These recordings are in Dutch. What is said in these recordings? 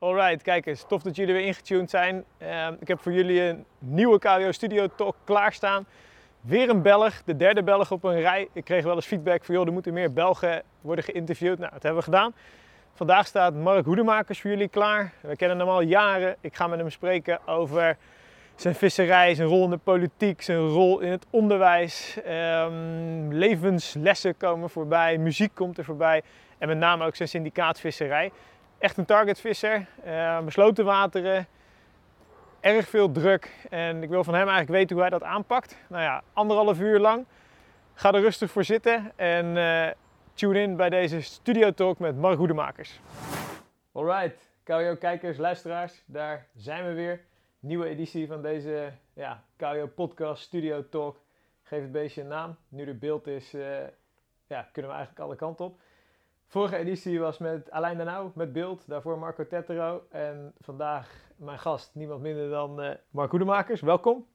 Alright, kijkers, tof dat jullie weer ingetuned zijn. Ehm, ik heb voor jullie een nieuwe KWO Studio Talk klaarstaan. Weer een Belg, de derde Belg op een rij. Ik kreeg wel eens feedback van, joh, er moeten meer Belgen worden geïnterviewd. Nou, dat hebben we gedaan. Vandaag staat Mark Hoedemakers voor jullie klaar. We kennen hem al jaren. Ik ga met hem spreken over zijn visserij, zijn rol in de politiek, zijn rol in het onderwijs. Ehm, levenslessen komen voorbij, muziek komt er voorbij. En met name ook zijn syndicaatvisserij. Echt een targetvisser, uh, besloten wateren, erg veel druk. En ik wil van hem eigenlijk weten hoe hij dat aanpakt. Nou ja, anderhalf uur lang. Ga er rustig voor zitten en uh, tune in bij deze Studio Talk met Mark Hoedemakers. Alright, KWO-kijkers, luisteraars, daar zijn we weer. Nieuwe editie van deze ja, KWO-podcast Studio Talk. Geef het beestje een naam. Nu er beeld is, uh, ja, kunnen we eigenlijk alle kanten op. Vorige editie was met Alain Danau, met beeld. Daarvoor Marco Tettero. En vandaag mijn gast, niemand minder dan uh, Mark Hoedemakers. Welkom.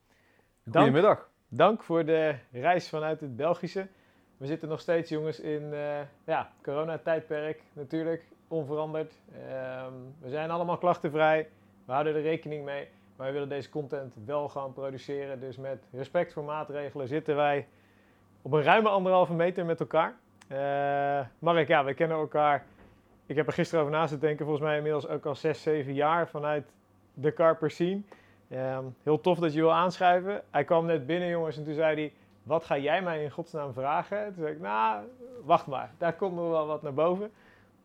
Dank, Goedemiddag. Dank voor de reis vanuit het Belgische. We zitten nog steeds, jongens, in uh, ja, coronatijdperk. Natuurlijk, onveranderd. Um, we zijn allemaal klachtenvrij. We houden er rekening mee. Maar we willen deze content wel gaan produceren. Dus met respect voor maatregelen zitten wij op een ruime anderhalve meter met elkaar. Uh, Mark, ja, we kennen elkaar. Ik heb er gisteren over na te denken. Volgens mij inmiddels ook al 6, 7 jaar vanuit de Carper Scene. Um, heel tof dat je wil aanschuiven. Hij kwam net binnen, jongens, en toen zei hij: Wat ga jij mij in godsnaam vragen? Toen zei ik: Nou, wacht maar, daar komt nog wel wat naar boven.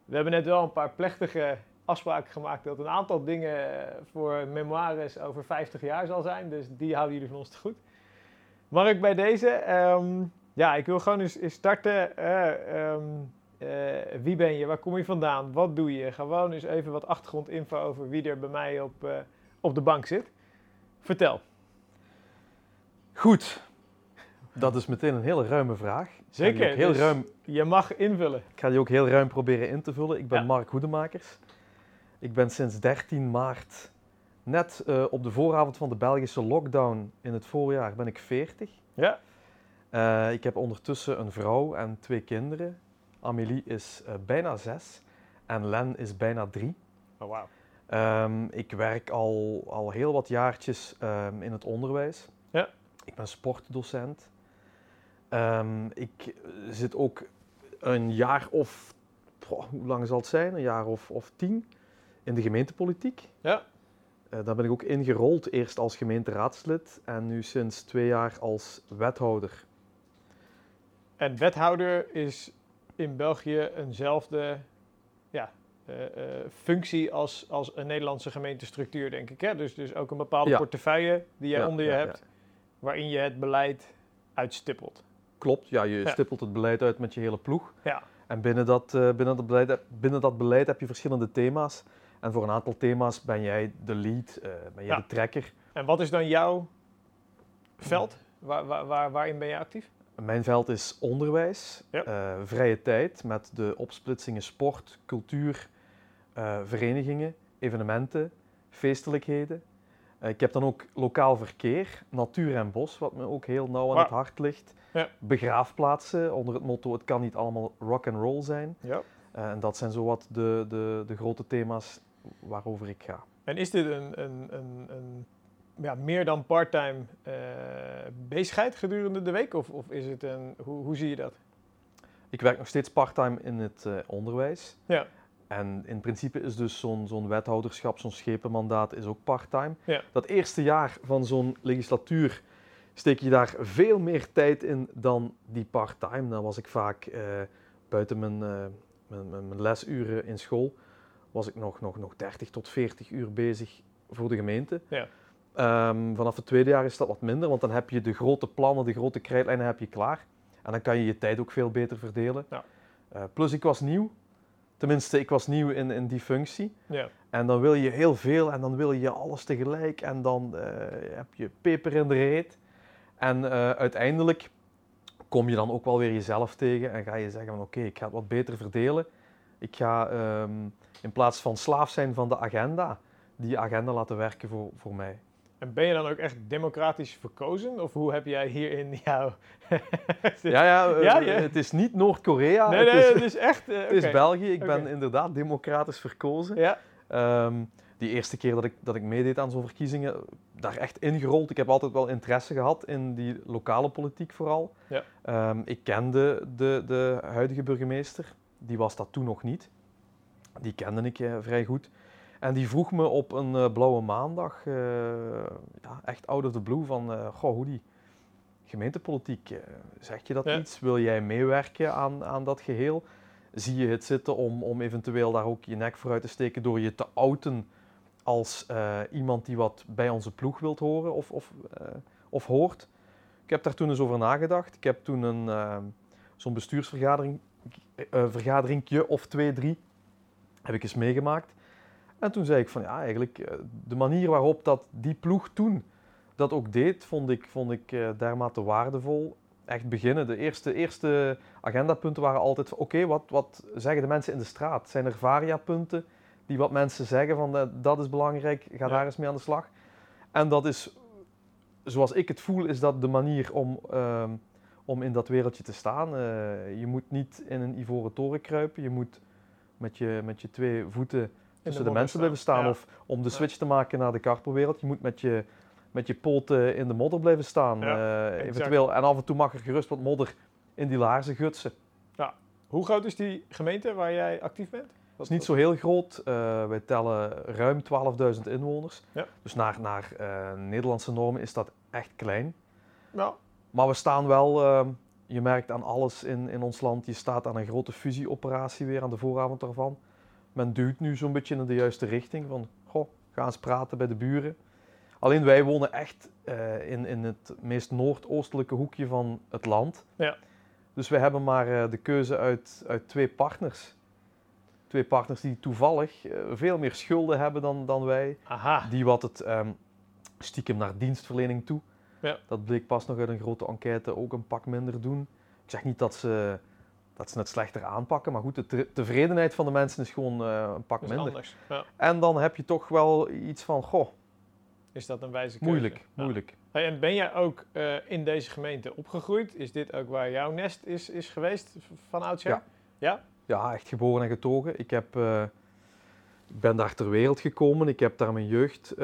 We hebben net wel een paar plechtige afspraken gemaakt dat een aantal dingen voor memoires over 50 jaar zal zijn. Dus die houden jullie van ons te goed. Mark, bij deze. Um, ja, ik wil gewoon eens, starten. Uh, um, uh, wie ben je? Waar kom je vandaan? Wat doe je? Gewoon eens even wat achtergrondinfo over wie er bij mij op, uh, op de bank zit. Vertel. Goed. Dat is meteen een hele ruime vraag. Zeker. Heel dus ruim... Je mag invullen. Ik ga die ook heel ruim proberen in te vullen. Ik ben ja. Mark Hoedemakers. Ik ben sinds 13 maart, net uh, op de vooravond van de Belgische lockdown in het voorjaar, ben ik 40. Ja. Uh, ik heb ondertussen een vrouw en twee kinderen. Amélie is uh, bijna zes en Len is bijna drie. Oh, wow. Um, ik werk al, al heel wat jaartjes um, in het onderwijs. Ja. Ik ben sportdocent. Um, ik zit ook een jaar of, hoe lang zal het zijn? Een jaar of, of tien in de gemeentepolitiek. Ja. Uh, daar ben ik ook ingerold, eerst als gemeenteraadslid en nu sinds twee jaar als wethouder. En wethouder is in België eenzelfde ja, uh, uh, functie als, als een Nederlandse gemeentestructuur, denk ik. Hè? Dus, dus ook een bepaalde ja. portefeuille die jij ja, onder je hebt, waarin je het beleid uitstippelt. Klopt, ja, je stippelt het beleid uit met je hele ploeg. Ja. En binnen dat, uh, binnen, dat beleid, binnen dat beleid heb je verschillende thema's. En voor een aantal thema's ben jij de lead, ben jij de trekker. En wat is dan jouw veld? Waar, waar, waar, waarin ben je actief? Mijn veld is onderwijs, ja. uh, vrije tijd met de opsplitsingen sport, cultuur, uh, verenigingen, evenementen, feestelijkheden. Uh, ik heb dan ook lokaal verkeer, natuur en bos, wat me ook heel nauw aan wow. het hart ligt. Ja. Begraafplaatsen, onder het motto het kan niet allemaal rock and roll zijn. Ja. en dat zijn zowat de, de, de grote thema's waarover ik ga. En is dit een, een, een, een ja, meer dan parttime uh, bezigheid gedurende de week? Of, of is het een, hoe, hoe zie je dat? Ik werk nog steeds parttime in het uh, onderwijs. Ja. En in principe is dus zo'n zo'n wethouderschap, zo'n schepenmandaat is ook parttime. Ja. Dat eerste jaar van zo'n legislatuur steek je daar veel meer tijd in dan die parttime. Dan was ik vaak uh, buiten mijn, mijn, mijn, mijn lesuren in school, was ik nog, nog, nog 30 tot 40 uur bezig voor de gemeente. Ja. Um, vanaf het tweede jaar is dat wat minder, want dan heb je de grote plannen, de grote krijtlijnen heb je klaar. En dan kan je je tijd ook veel beter verdelen. Ja. Uh, plus ik was nieuw, tenminste ik was nieuw in, in die functie. Ja. En dan wil je heel veel en dan wil je alles tegelijk en dan uh, heb je peper in de reet. En uh, uiteindelijk kom je dan ook wel weer jezelf tegen en ga je zeggen van oké, okay, ik ga het wat beter verdelen. Ik ga um, in plaats van slaaf zijn van de agenda, die agenda laten werken voor, voor mij. En ben je dan ook echt democratisch verkozen? Of hoe heb jij hierin jouw... ja, ja, uh, ja, ja, het is niet Noord-Korea. Nee, nee, het, is, het is echt... Uh, het is. België. Ik okay. ben inderdaad democratisch verkozen. Ja. Ehm, die eerste keer dat ik, dat ik meedeed aan zo'n verkiezingen, daar echt ingerold. Ik heb altijd wel interesse gehad in die lokale politiek vooral. Ja. Ehm, ik kende de, de huidige burgemeester, die was dat toen nog niet. Die kende ik eh, vrij goed. En die vroeg me op een eh, blauwe maandag, eh, ja, echt out of the blue, van eh, goh, hoe die gemeentepolitiek, zeg je dat Ja. iets? Wil jij meewerken aan, aan dat geheel? Zie je het zitten om, om eventueel daar ook je nek voor uit te steken door je te outen als iemand die wat bij onze ploeg wilt horen of, of, of hoort? Ik heb daar toen eens over nagedacht. Ik heb toen een, zo'n bestuursvergadering, vergaderingje of twee, drie, heb ik eens meegemaakt. En toen zei ik van ja, eigenlijk eh, de manier waarop dat die ploeg toen dat ook deed, vond ik, vond ik eh, dermate waardevol. Echt beginnen. De eerste, eerste agendapunten waren altijd van oké, wat, wat zeggen de mensen in de straat? Zijn er variapunten die wat mensen zeggen van eh, dat is belangrijk, ga Ja. daar eens mee aan de slag. En dat is, zoals ik het voel, is dat de manier om, ehm, om in dat wereldje te staan. Je moet niet in een ivoren toren kruipen, je moet met je, met je twee voeten tussen de, mensen blijven staan. Ja. Of om de Ja. switch te maken naar de karpenwereld, je moet met je, met je poten in de modder blijven staan. Ja, eh, eventueel. En af en toe mag er gerust wat modder in die laarzen gutsen. Hoe groot is die gemeente waar jij actief bent? Dat is niet zo heel groot. Eh, wij tellen ruim 12.000 inwoners. Ja. Dus naar, naar eh, Nederlandse normen is dat echt klein. Nou, Maar we staan wel, eh, je merkt aan alles in, in ons land, je staat aan een grote fusieoperatie weer aan de vooravond daarvan. Men duwt nu zo'n beetje in de juiste richting van, goh, ga eens praten bij de buren. Alleen wij wonen echt eh, in, in het meest noordoostelijke hoekje van het land. Ja. Dus we hebben maar eh, de keuze uit, uit twee partners. Twee partners die toevallig eh, veel meer schulden hebben dan, dan wij. aha. Die wat het ehm, stiekem naar dienstverlening toe. Ja. Dat bleek pas nog uit een grote enquête ook een pak minder doen. Ik zeg niet dat ze, dat ze het slechter aanpakken, maar goed, de te- tevredenheid van de mensen is gewoon eh, een pak minder. anders. Ja. En dan heb je toch wel iets van, goh, Is dat een wijze keuze? moeilijk, Ja. moeilijk. Hey, en ben jij ook eh, in deze gemeente opgegroeid? Is dit ook waar jouw nest is, is geweest van oudsher? Ja. Ja? Ja, echt geboren en getogen. Ik heb, eh, ben daar ter wereld gekomen. Ik heb daar mijn jeugd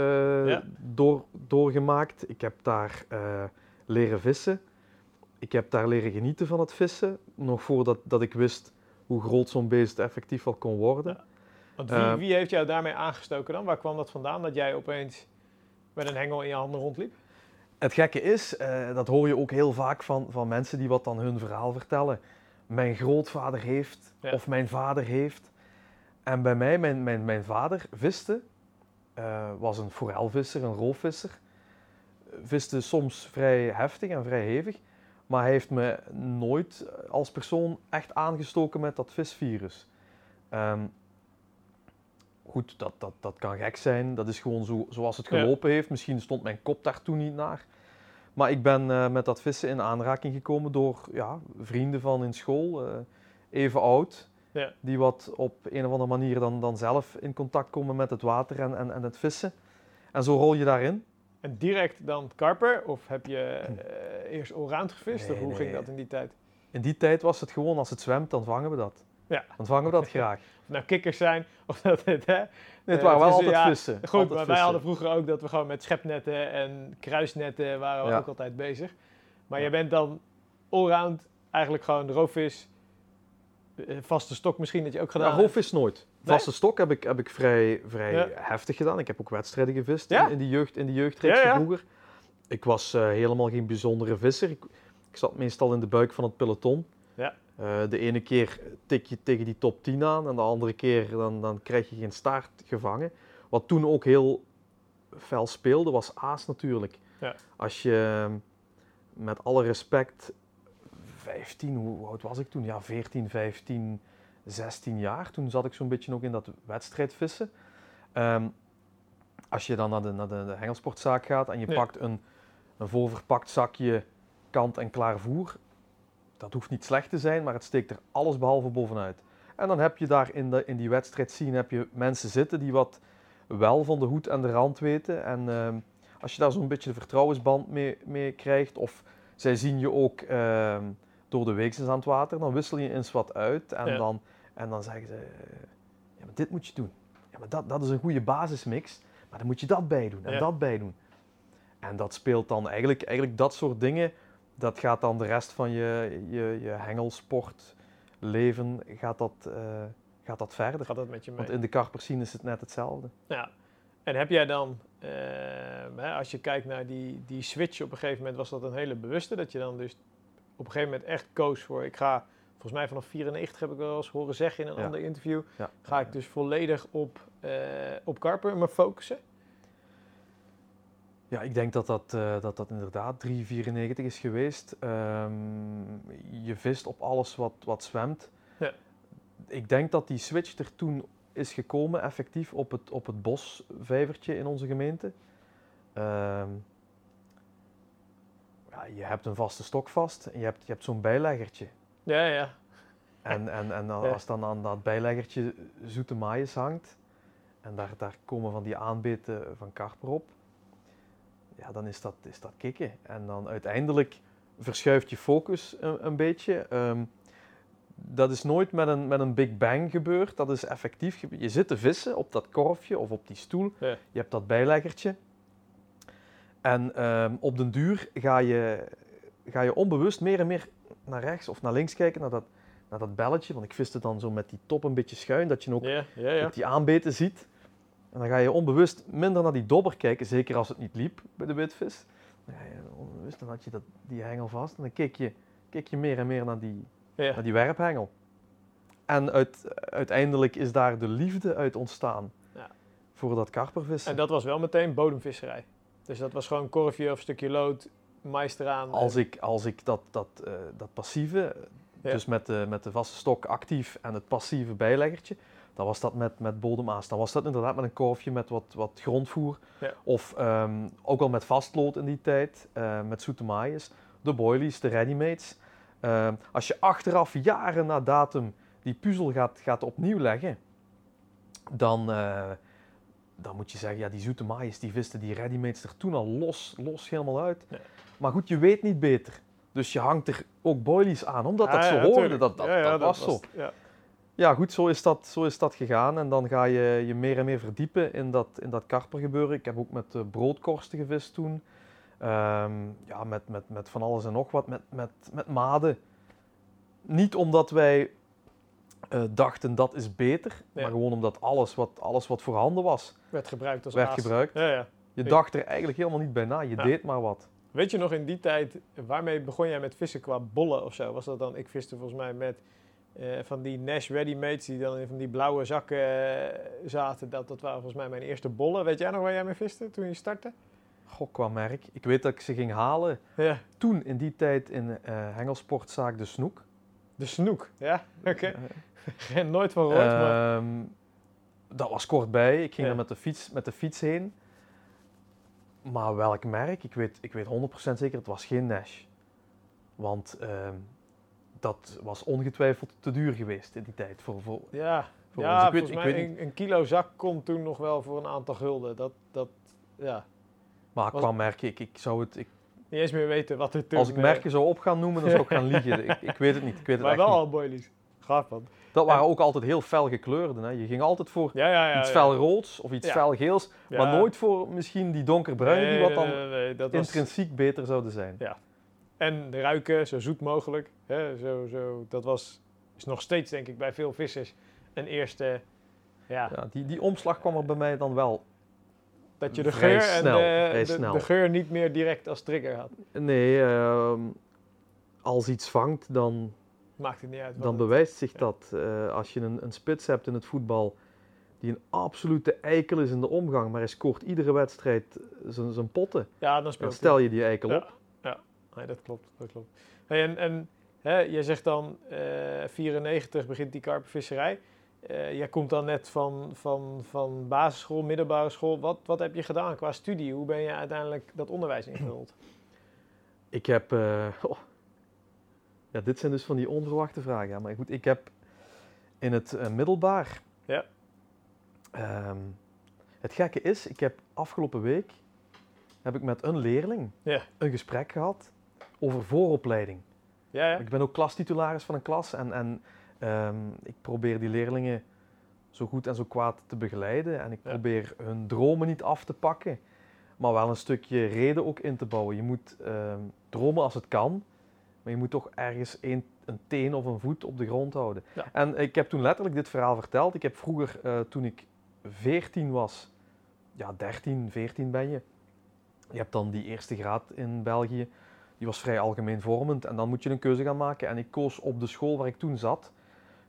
door, doorgemaakt. Ik heb daar leren vissen. Ik heb daar leren genieten van het vissen. Nog voordat dat ik wist hoe groot zo'n beest effectief wel kon worden. Want wie, Eh, wie heeft jou daarmee aangestoken dan? Waar kwam dat vandaan dat jij opeens met een hengel in je handen rondliep? Het gekke is, eh, dat hoor je ook heel vaak van, van mensen die wat dan hun verhaal vertellen. Mijn grootvader heeft, Ja. of mijn vader heeft. En bij mij, mijn, mijn, mijn vader viste, eh, was een forelvisser, een roofvisser. Viste soms vrij heftig en vrij hevig. Maar hij heeft me nooit als persoon echt aangestoken met dat visvirus. Ehm, goed, dat, dat, dat kan gek zijn. Dat is gewoon zo, zoals het Ja. gelopen heeft. Misschien stond mijn kop daar toen niet naar. Maar ik ben eh, met dat vissen in aanraking gekomen door ja, vrienden van in school, eh, even oud. Ja. Die wat op een of andere manier dan, dan zelf in contact komen met het water en, en, en het vissen. En zo rol je daarin. En direct dan karper? Of heb je eh, eerst allround gevist? Nee, of hoe ging dat in die tijd? In die tijd was het gewoon, als het zwemt, dan vangen we dat. Ja. Dan vangen we dat graag. Of nou kikkers zijn, of dat het... Hè? Nee, het Eh, waren wel altijd ja, vissen. Goed, altijd maar wij hadden vroeger ook dat we gewoon met schepnetten en kruisnetten waren we Ja. ook altijd bezig. Maar je bent dan allround eigenlijk gewoon roofvis, eh, vaste stok misschien dat je ook gedaan Ja, roofvis nooit. Vaste stok heb ik, heb ik vrij, vrij Ja. heftig gedaan. Ik heb ook wedstrijden gevist Ja? in, in die jeugd, in die jeugdreeks Ja, vroeger. Ik was eh, helemaal geen bijzondere visser. Ik, ik zat meestal in de buik van het peloton. Ja. Eh, de ene keer tik je tegen die top 10 aan en de andere keer dan, dan krijg je geen staart gevangen. Wat toen ook heel fel speelde was aas natuurlijk. Ja. Als je met alle respect 15, hoe hoe oud was ik toen? Ja, 14, 15, 16 jaar. Toen zat ik zo'n beetje ook in dat wedstrijdvissen. Ehm, als je dan naar de, naar de, hengelsportzaak gaat en je pakt een, een voorverpakt zakje kant-en-klaar voer, dat hoeft niet slecht te zijn, maar het steekt er alles behalve bovenuit. En dan heb je daar in, de, in die wedstrijd zien heb je mensen zitten die wat wel van de hoed en de rand weten. En ehm, als je daar zo'n beetje de vertrouwensband mee, mee krijgt, of zij zien je ook ehm, door de week aan het water, dan wissel je eens wat uit en, Ja. dan, en dan zeggen ze, ja, maar dit moet je doen. Ja, maar dat, dat is een goede basismix. Maar dan moet je dat bij doen en Ja. dat bij doen. En dat speelt dan eigenlijk, eigenlijk dat soort dingen. Dat gaat dan de rest van je, je, je hengelsportleven gaat dat, eh, gaat dat verder. Gaat dat met je mee? Want in de karperscene is het net hetzelfde. Ja. En heb jij dan, eh, hè, als je kijkt naar die, die switch op een gegeven moment, was dat een hele bewuste? Dat je dan dus op een gegeven moment echt koos voor, ik ga, volgens mij vanaf 94 heb ik wel eens horen zeggen in een Ja. ander interview, Ja. ga ik dus volledig op, eh, op karper me focussen? Ja, ik denk dat dat, eh, dat, dat inderdaad 3,94 is geweest. Ehm, je vist op alles wat, wat zwemt. Ja. Ik denk dat die switch er toen is gekomen, effectief, op het, op het bosvijvertje in onze gemeente. Ehm, ja, je hebt een vaste stok vast en je hebt, je hebt zo'n bijleggertje. Ja, ja. En, en, en Ja. als dan aan dat bijleggertje zoete maïs hangt en daar, daar komen van die aanbeten van karper op, ja, dan is dat, is dat kicken. En dan uiteindelijk verschuift je focus een, een beetje. Ehm, dat is nooit met een, met een big bang gebeurd. Dat is effectief. Je zit te vissen op dat korfje of op die stoel. Ja. Je hebt dat bijleggertje. En ehm, op den duur ga je, ga je onbewust meer en meer naar rechts of naar links kijken, naar dat, naar dat belletje. Want ik viste dan zo met die top een beetje schuin, dat je ook ook die aanbeten ziet. En dan ga je onbewust minder naar die dobber kijken, zeker als het niet liep bij de witvis. Dan ga je onbewust, dan had je dat, die hengel vast en dan keek je, keek je meer en meer naar die, naar die werphengel. En uit, uiteindelijk is daar de liefde uit ontstaan Ja. voor dat karpervissen. En dat was wel meteen bodemvisserij. Dus dat was gewoon een korfje of een stukje lood, eraan. Als ik, als ik dat, dat, eh, dat passieve, Ja. dus met de, met de vaste stok actief en het passieve bijleggertje, dan was dat met, met bodemaas. Dan was dat inderdaad met een korfje met wat, wat grondvoer. Ja. Of ehm, ook al met vastlood in die tijd, eh, met zoete maïs, de boilies, de readymates. Ehm, als je achteraf, jaren na datum, die puzzel gaat, gaat opnieuw leggen, dan, eh, dan moet je zeggen, ja, die zoete maïs, die visten die readymates er toen al los, los helemaal uit. Ja. Maar goed, je weet niet beter. Dus je hangt er ook boilies aan, omdat dat Ah, zo ja, hoorde. Dat, dat, Ja, dat was zo. Ja. Ja, goed, zo is, dat, zo is dat gegaan. En dan ga je je meer en meer verdiepen in dat, in dat karpergebeuren. Ik heb ook met eh, broodkorsten gevist toen. Ehm, ja, met, met, met van alles en nog wat. Met, met, met maden. Niet omdat wij eh, dachten dat is beter, maar gewoon omdat alles wat, alles wat voorhanden was, Werd gebruikt als werd aas. gebruikt. Ja, ja. Je dacht er eigenlijk helemaal niet bij na. Je deed maar wat. Weet je nog in die tijd, waarmee begon jij met vissen qua bollen of zo? Was dat dan, ik viste volgens mij met eh, van die Nash Readymates die dan in van die blauwe zakken eh, zaten. Dat, dat waren volgens mij mijn eerste bollen. Weet jij nog waar jij mee viste toen je startte? Goh, qua merk. Ik weet dat ik ze ging halen Ja, toen in die tijd in eh hengelsportzaak De Snoek. de snoek. Ja, oké. Geen nooit van gehoord, maar... Ehm, dat was kort bij. Ik ging Ja. er met de, fiets, met de fiets heen. Maar welk merk? Ik weet, ik weet 100% zeker, het was geen Nash. Want ehm, dat was ongetwijfeld te duur geweest in die tijd. Voor, voor, Ja, voor ja ons. Ik weet, volgens ik mij weet een, een kilo zak kon toen nog wel voor een aantal gulden. Dat, dat, ja, Maar was- qua merken, ik, ik zou het, ik, niet eens meer weten wat er toen... als ik eh, merken zou op gaan noemen, dan zou ik gaan liegen. Ik, ik weet het niet. Ik weet het Maar echt wel niet. al boilies. Gaaf man. Dat waren ook altijd heel fel gekleurde. Hè. Je ging altijd voor Ja, ja, ja. iets ja. fel roods of iets Ja. fel geels, Ja. maar nooit voor misschien die donkerbruine die wat dan nee, nee, dat was... intrinsiek beter zouden zijn. En de ruiken zo zoet mogelijk. Hè, zo, zo, dat was, is nog steeds denk ik bij veel vissers een eerste... Ja, Ja, die, die omslag kwam er bij mij dan wel. dat je de vrij geur snel, en de geur niet meer direct als trigger had. Nee, ehm, als iets vangt, dan, Maakt het niet uit. dan bewijst zich ja. dat. Eh, als je een, een spits hebt in het voetbal die een absolute eikel is in de omgang, maar hij scoort iedere wedstrijd zijn potten, Ja, dan dan stel je die eikel Ja. op. Nee, dat klopt. Dat klopt. Hey, en en hè, jij zegt dan, eh 94 begint die karpenvisserij. Eh jij komt dan net van, van, van basisschool, middelbare school. Wat, wat heb je gedaan qua studie? Hoe ben je uiteindelijk dat onderwijs ingerold? Ik heb... oh. Ja, dit zijn dus van die onverwachte vragen. Ja, maar goed, ik heb in het eh, middelbaar... Ja. Ehm, het gekke is, ik heb afgelopen week heb ik met een leerling Ja. een gesprek gehad over vooropleiding. Ja, ja. Ik ben ook klastitularis van een klas en, en ehm, ik probeer die leerlingen zo goed en zo kwaad te begeleiden. En ik probeer hun dromen niet af te pakken, maar wel een stukje reden ook in te bouwen. Je moet ehm, dromen als het kan, maar je moet toch ergens een, een teen of een voet op de grond houden. Ja. En ik heb toen letterlijk dit verhaal verteld. Ik heb vroeger, eh, toen ik 14 was, ja 13, 14 ben je. Je hebt dan die eerste graad in België. Die was vrij algemeen vormend en dan moet je een keuze gaan maken. En ik koos op de school waar ik toen zat,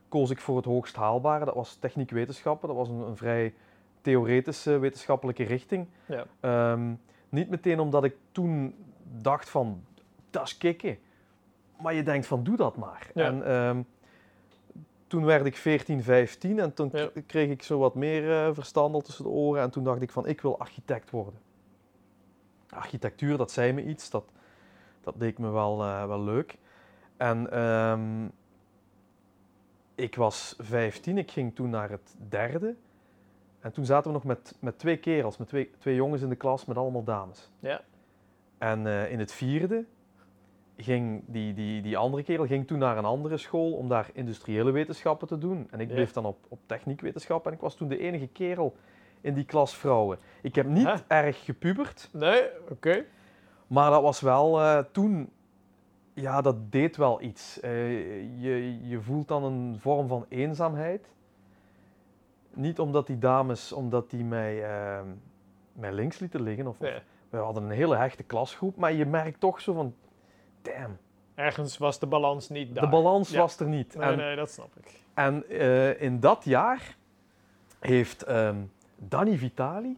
koos ik voor het hoogst haalbare. Dat was techniek wetenschappen. Dat was een, een vrij theoretische wetenschappelijke richting. Ja. Ehm, niet meteen omdat ik toen dacht van, dat is kicken. Maar je denkt van, doe dat maar. Ja. En ehm, toen werd ik 14, 15 en toen Ja. kreeg ik zo wat meer eh, verstand tussen de oren. En toen dacht ik van, ik wil architect worden. Architectuur, dat zei me iets. Dat, dat deed me wel, eh, wel leuk. En ehm, ik was 15, ik ging toen naar het derde. En toen zaten we nog met, met twee kerels, met twee, twee jongens in de klas, met allemaal dames. Ja. En eh, in het vierde ging die, die, die andere kerel ging toen naar een andere school om daar industriële wetenschappen te doen. En ik Ja. bleef dan op, op techniekwetenschappen en ik was toen de enige kerel in die klas vrouwen. Ik heb niet Huh? erg gepubert, Nee, oké. maar dat was wel eh, toen, ja, dat deed wel iets. Eh, je, je voelt dan een vorm van eenzaamheid. Niet omdat die dames, omdat die mij, eh, mij links lieten liggen. Of, of- we hadden een hele hechte klasgroep, maar je merkt toch zo van, damn, Ergens was de balans niet daar. de balans Ja. was er niet. Nee, en nee, dat snap ik. en eh, in dat jaar heeft ehm Danny Vitali,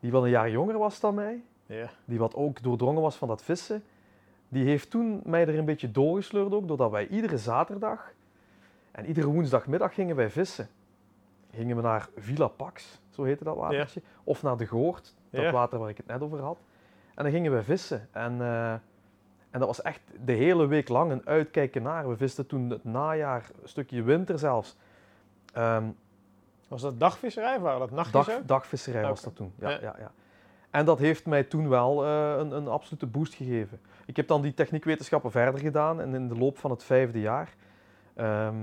die wel een jaar jonger was dan mij, Ja. die wat ook doordrongen was van dat vissen, die heeft toen mij er een beetje doorgesleurd ook, doordat wij iedere zaterdag en iedere woensdagmiddag gingen wij vissen. Gingen we naar Villa Pax, zo heette dat watertje, of naar de Goort, dat water waar ik het net over had. En dan gingen wij vissen. En, eh, en dat was echt de hele week lang een uitkijken naar. We visten toen het najaar, een stukje winter zelfs. Ehm, Was dat dagvisserij of waren dat nachtjes Dag, dagvisserij was dat toen. Ja, Ja. ja. Ja, En dat heeft mij toen wel eh, een, een absolute boost gegeven. Ik heb dan die techniekwetenschappen verder gedaan en in de loop van het vijfde jaar ehm,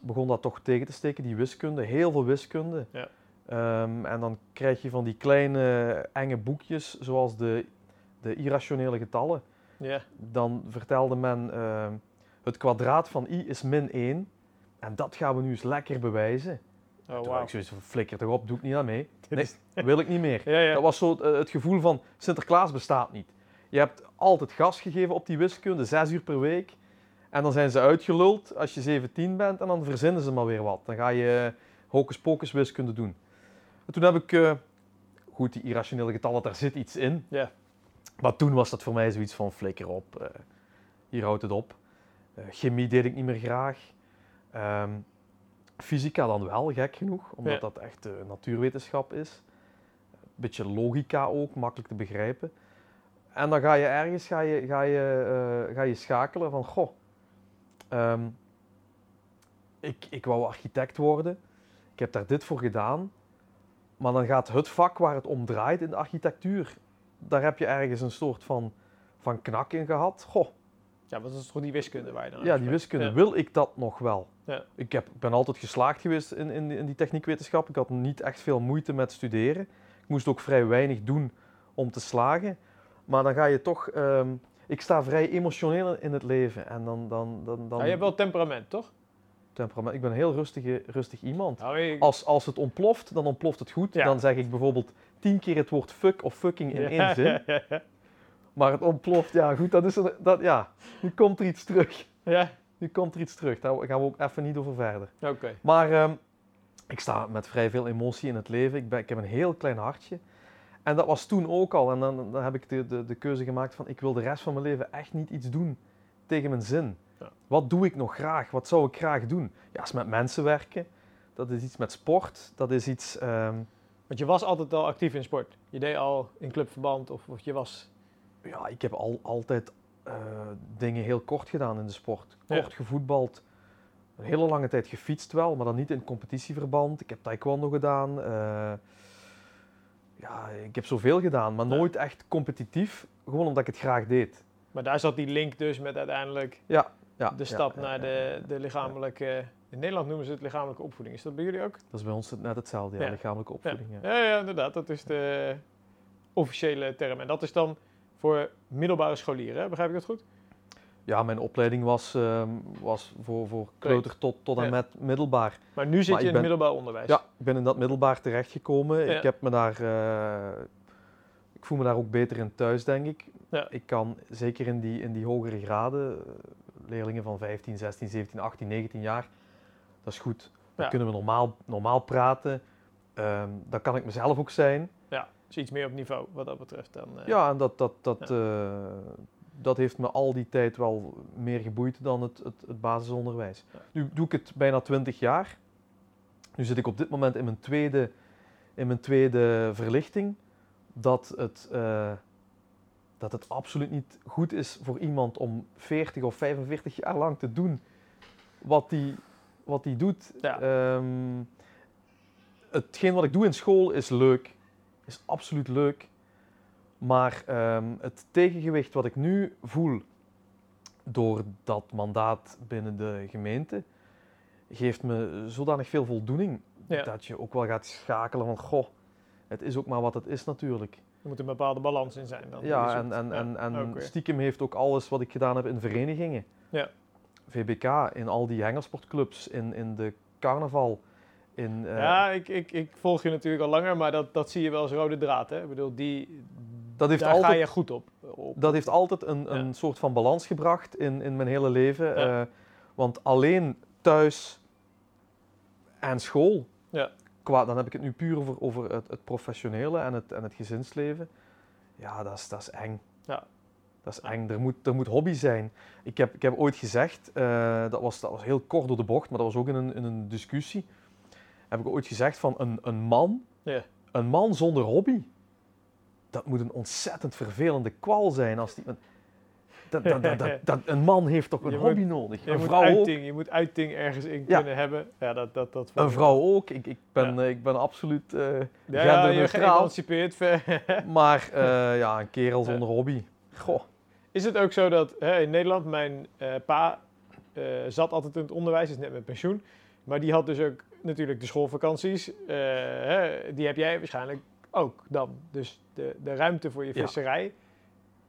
begon dat toch tegen te steken, die wiskunde, heel veel wiskunde. Ja. Ehm, en dan krijg je van die kleine enge boekjes, zoals de, de irrationele getallen. Dan vertelde men ehm, het kwadraat van i is min 1 en dat gaan we nu eens lekker bewijzen. Oh, Toen had ik zoiets van, flikker toch op, doe ik niet aan mee. Nee, wil ik niet meer. Ja, ja. Dat was zo eh, het gevoel van Sinterklaas bestaat niet. Je hebt altijd gas gegeven op die wiskunde, zes uur per week. En dan zijn ze uitgeluld als je 17 bent en dan verzinnen ze maar weer wat. Dan ga je eh, hocus pocus wiskunde doen. En toen heb ik, eh, goed, die irrationele getallen, daar zit iets in. Ja. Maar toen was dat voor mij zoiets van flikker op, eh, hier houdt het op. Eh, chemie deed ik niet meer graag. Ehm, fysica dan wel, gek genoeg, omdat Ja. dat echt eh, natuurwetenschap is. Beetje logica ook, makkelijk te begrijpen. En dan ga je ergens ga je, ga je, ga je schakelen van, goh, ehm, ik, ik wou architect worden, ik heb daar dit voor gedaan, maar dan gaat het vak waar het om draait in de architectuur, daar heb je ergens een soort van, van knak in gehad. Goh, Ja, wat is toch die wiskunde waar je dan ja, die wiskunde, Ja. wil ik dat nog wel? Ja. Ik, heb, ben altijd geslaagd geweest in, in, in die techniekwetenschap. Ik had niet echt veel moeite met studeren. Ik moest ook vrij weinig doen om te slagen. Maar dan ga je toch... ehm, ik sta vrij emotioneel in het leven. En dan... dan, dan, dan Ja, je hebt wel temperament, toch? Temperament. Ik ben een heel rustige, rustig iemand. Nou, Als, als het ontploft, dan ontploft het goed. Ja. Dan zeg ik bijvoorbeeld tien keer het woord fuck of fucking in één zin. Maar het ontploft, ja goed, dat is dat, ja, nu komt er iets terug. Ja, Nu komt er iets terug, daar gaan we ook even niet over verder. oké. Maar ehm, ik sta met vrij veel emotie in het leven. Ik, ben, ik heb een heel klein hartje. En dat was toen ook al. En dan, dan heb ik de, de, de keuze gemaakt van ik wil de rest van mijn leven echt niet iets doen tegen mijn zin. Ja. Wat doe ik nog graag? Wat zou ik graag doen? Ja, is met mensen werken. Dat is iets met sport. Dat is iets... ehm, Want je was altijd al actief in sport. Je deed al in clubverband of, of je was... ja, ik heb al, altijd eh, dingen heel kort gedaan in de sport. Ja. Kort gevoetbald. Een hele lange tijd gefietst wel, maar dan niet in competitieverband. Ik heb taekwondo gedaan. eh, ja, ik heb zoveel gedaan, maar Ja. nooit echt competitief. Gewoon omdat ik het graag deed. Maar daar zat die link dus met uiteindelijk Ja, de stap ja, naar ja, de, de lichamelijke In Nederland noemen ze het lichamelijke opvoeding. Is dat bij jullie ook? Dat is bij ons net hetzelfde, ja, Ja. lichamelijke opvoeding. Ja. Ja, ja, inderdaad. Dat is de officiële term. En dat is dan voor middelbare scholieren, hè? begrijp ik dat goed? Ja, mijn opleiding was, ehm, was voor, voor kleuter tot, tot en Ja. met middelbaar. Maar nu zit Maar je in ben- middelbaar onderwijs. Ja, ik ben in dat middelbaar terechtgekomen. Ja. Ik heb me daar... eh, ik voel me daar ook beter in thuis, denk ik. Ja. Ik kan zeker in die, in die hogere graden, eh, leerlingen van 15, 16, 17, 18, 19 jaar, dat is goed. Dan Ja. kunnen we normaal, normaal praten. Ehm dan kan ik mezelf ook zijn. Ja, dus iets meer op niveau wat dat betreft. Dan, eh, Ja, en dat, dat, dat, eh, dat heeft me al die tijd wel meer geboeid dan het, het, het basisonderwijs. Ja. Nu doe ik het bijna 20 jaar. Nu zit ik op dit moment in mijn tweede, in mijn tweede verlichting. Dat het, eh, dat het absoluut niet goed is voor iemand om 40 of 45 jaar lang te doen wat die, wat die doet. Ja. Ehm, hetgeen wat ik doe in school is leuk. Is absoluut leuk. Maar ehm, het tegengewicht wat ik nu voel door dat mandaat binnen de gemeente, geeft me zodanig veel voldoening Ja. dat je ook wel gaat schakelen van, goh, het is ook maar wat het is natuurlijk. Er moet een bepaalde balans in zijn. Dan. Ja, en, en, ja, en, en stiekem heeft ook alles wat ik gedaan heb in verenigingen. Ja. VBK, in al die hengelsportclubs, in, in de carnaval. In, eh, Ja, ik, ik, ik volg je natuurlijk al langer, maar dat, dat zie je wel als rode draad. Hè? Ik bedoel, die, Dat heeft daar ga altijd- je goed op. op. dat heeft altijd een, een soort van balans gebracht in, in mijn hele leven. Ja. Eh, want alleen thuis en school, Ja. Qua, dan heb ik het nu puur over, over het, het professionele en het, en het gezinsleven. Ja, dat is, dat is eng. Ja. Dat is eng. Er moet, er moet hobby zijn. Ik heb, ik heb ooit gezegd, eh, dat, was, dat was heel kort door de bocht, maar dat was ook in een, in een discussie. Heb ik ooit gezegd van een, een man, Ja. een man zonder hobby, dat moet een ontzettend vervelende kwal zijn. Als die, dat, dat, dat, een man heeft toch een Je moet- hobby nodig? Je Een moet, vrouw ook. uiting, je moet uiting ergens in Ja. kunnen hebben. Ja, dat, dat, dat Een vrouw ook. Ik, ik, ben, eh, ik ben absoluut eh Ja, ja, je geëmancipeerd. maar eh, ja, een kerel zonder hobby. Goh. Is het ook zo dat hè, in Nederland, mijn pa zat altijd in het onderwijs, is net met pensioen. Maar die had dus ook natuurlijk de schoolvakanties. hè, die heb jij waarschijnlijk ook dan. Dus de, de ruimte voor je visserij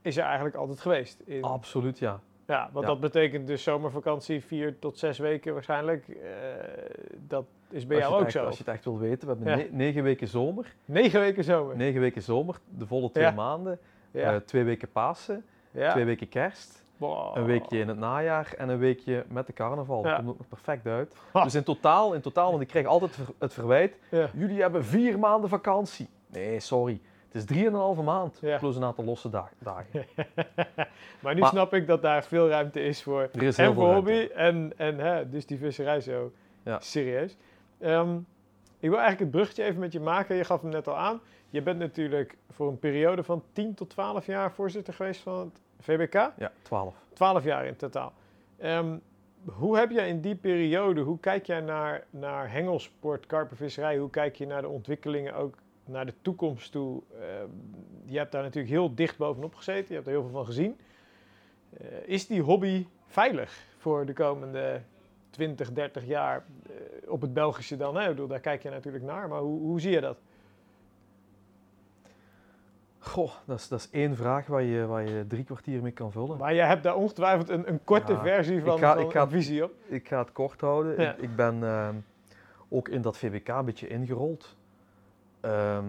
is er eigenlijk altijd geweest. In, Absoluut, ja. ja, want Ja. dat betekent dus zomervakantie, vier tot zes weken waarschijnlijk. Eh, dat is bij jou ook echt, zo. Als je het echt wil weten, we hebben Ja. ne- negen weken zomer. Negen weken zomer. Negen weken zomer, de volle twee Ja. maanden. eh, twee weken Pasen, ja. twee weken kerst. Wow. Een weekje in het najaar en een weekje met de carnaval. Dat komt ook nog perfect uit. Ha. Dus in totaal, in totaal, want ik krijg altijd het verwijt. Jullie hebben vier maanden vakantie. Nee, sorry. Het is drieënhalve maand, Ja. plus een aantal losse da- dagen. maar nu Maar- snap ik dat daar veel ruimte is voor Er is heel en veel voor ruimte. hobby en, en hè, dus die visserij zo Ja. serieus. Ehm, ik wil eigenlijk het bruggetje even met je maken. Je gaf hem net al aan. Je bent natuurlijk voor een periode van 10 tot 12 jaar voorzitter geweest van het VBK. Ja, twaalf. 12 jaar in totaal. Ehm, hoe heb jij in die periode, hoe kijk jij naar, naar hengelsport, karpenvisserij? Hoe kijk je naar de ontwikkelingen, ook naar de toekomst toe? Ehm, je hebt daar natuurlijk heel dicht bovenop gezeten, je hebt er heel veel van gezien. Eh, is die hobby veilig voor de komende 20, 30 jaar eh, op het Belgische dan? Hè? Ik bedoel, daar kijk je natuurlijk naar, maar hoe, hoe zie je dat? Goh, dat is, dat is één vraag waar je, waar je drie kwartier mee kan vullen. Maar jij hebt daar ongetwijfeld een, een korte Ja, versie van, ik ga- van ik ga- visie op. Ik ga het kort houden. Ja. Ik, ik ben ehm, ook in dat VBK een beetje ingerold. Ehm,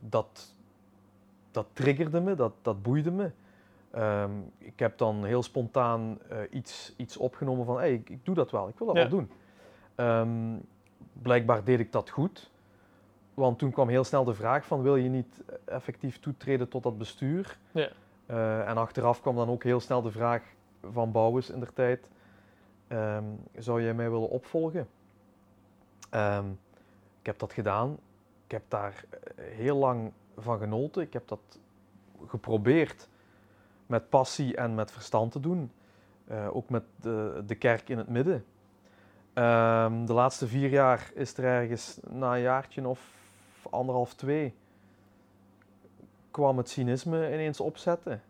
dat, dat triggerde me, dat, dat boeide me. Ehm, ik heb dan heel spontaan eh, iets, iets opgenomen van, hey, ik, ik doe dat wel, ik wil dat Ja. wel doen. Ehm, blijkbaar deed ik dat goed. Want toen kwam heel snel de vraag van, wil je niet effectief toetreden tot dat bestuur? Ja. Eh, en achteraf kwam dan ook heel snel de vraag van Bouwens in der tijd, zou jij mij willen opvolgen? Ik heb dat gedaan. Ik heb daar eh, heel lang van genoten. Ik heb dat geprobeerd met passie en met verstand te doen. Eh, ook met de, de kerk in het midden. Ehm, de laatste vier jaar is er ergens na een jaartje of anderhalf, twee, kwam het cynisme ineens opzetten.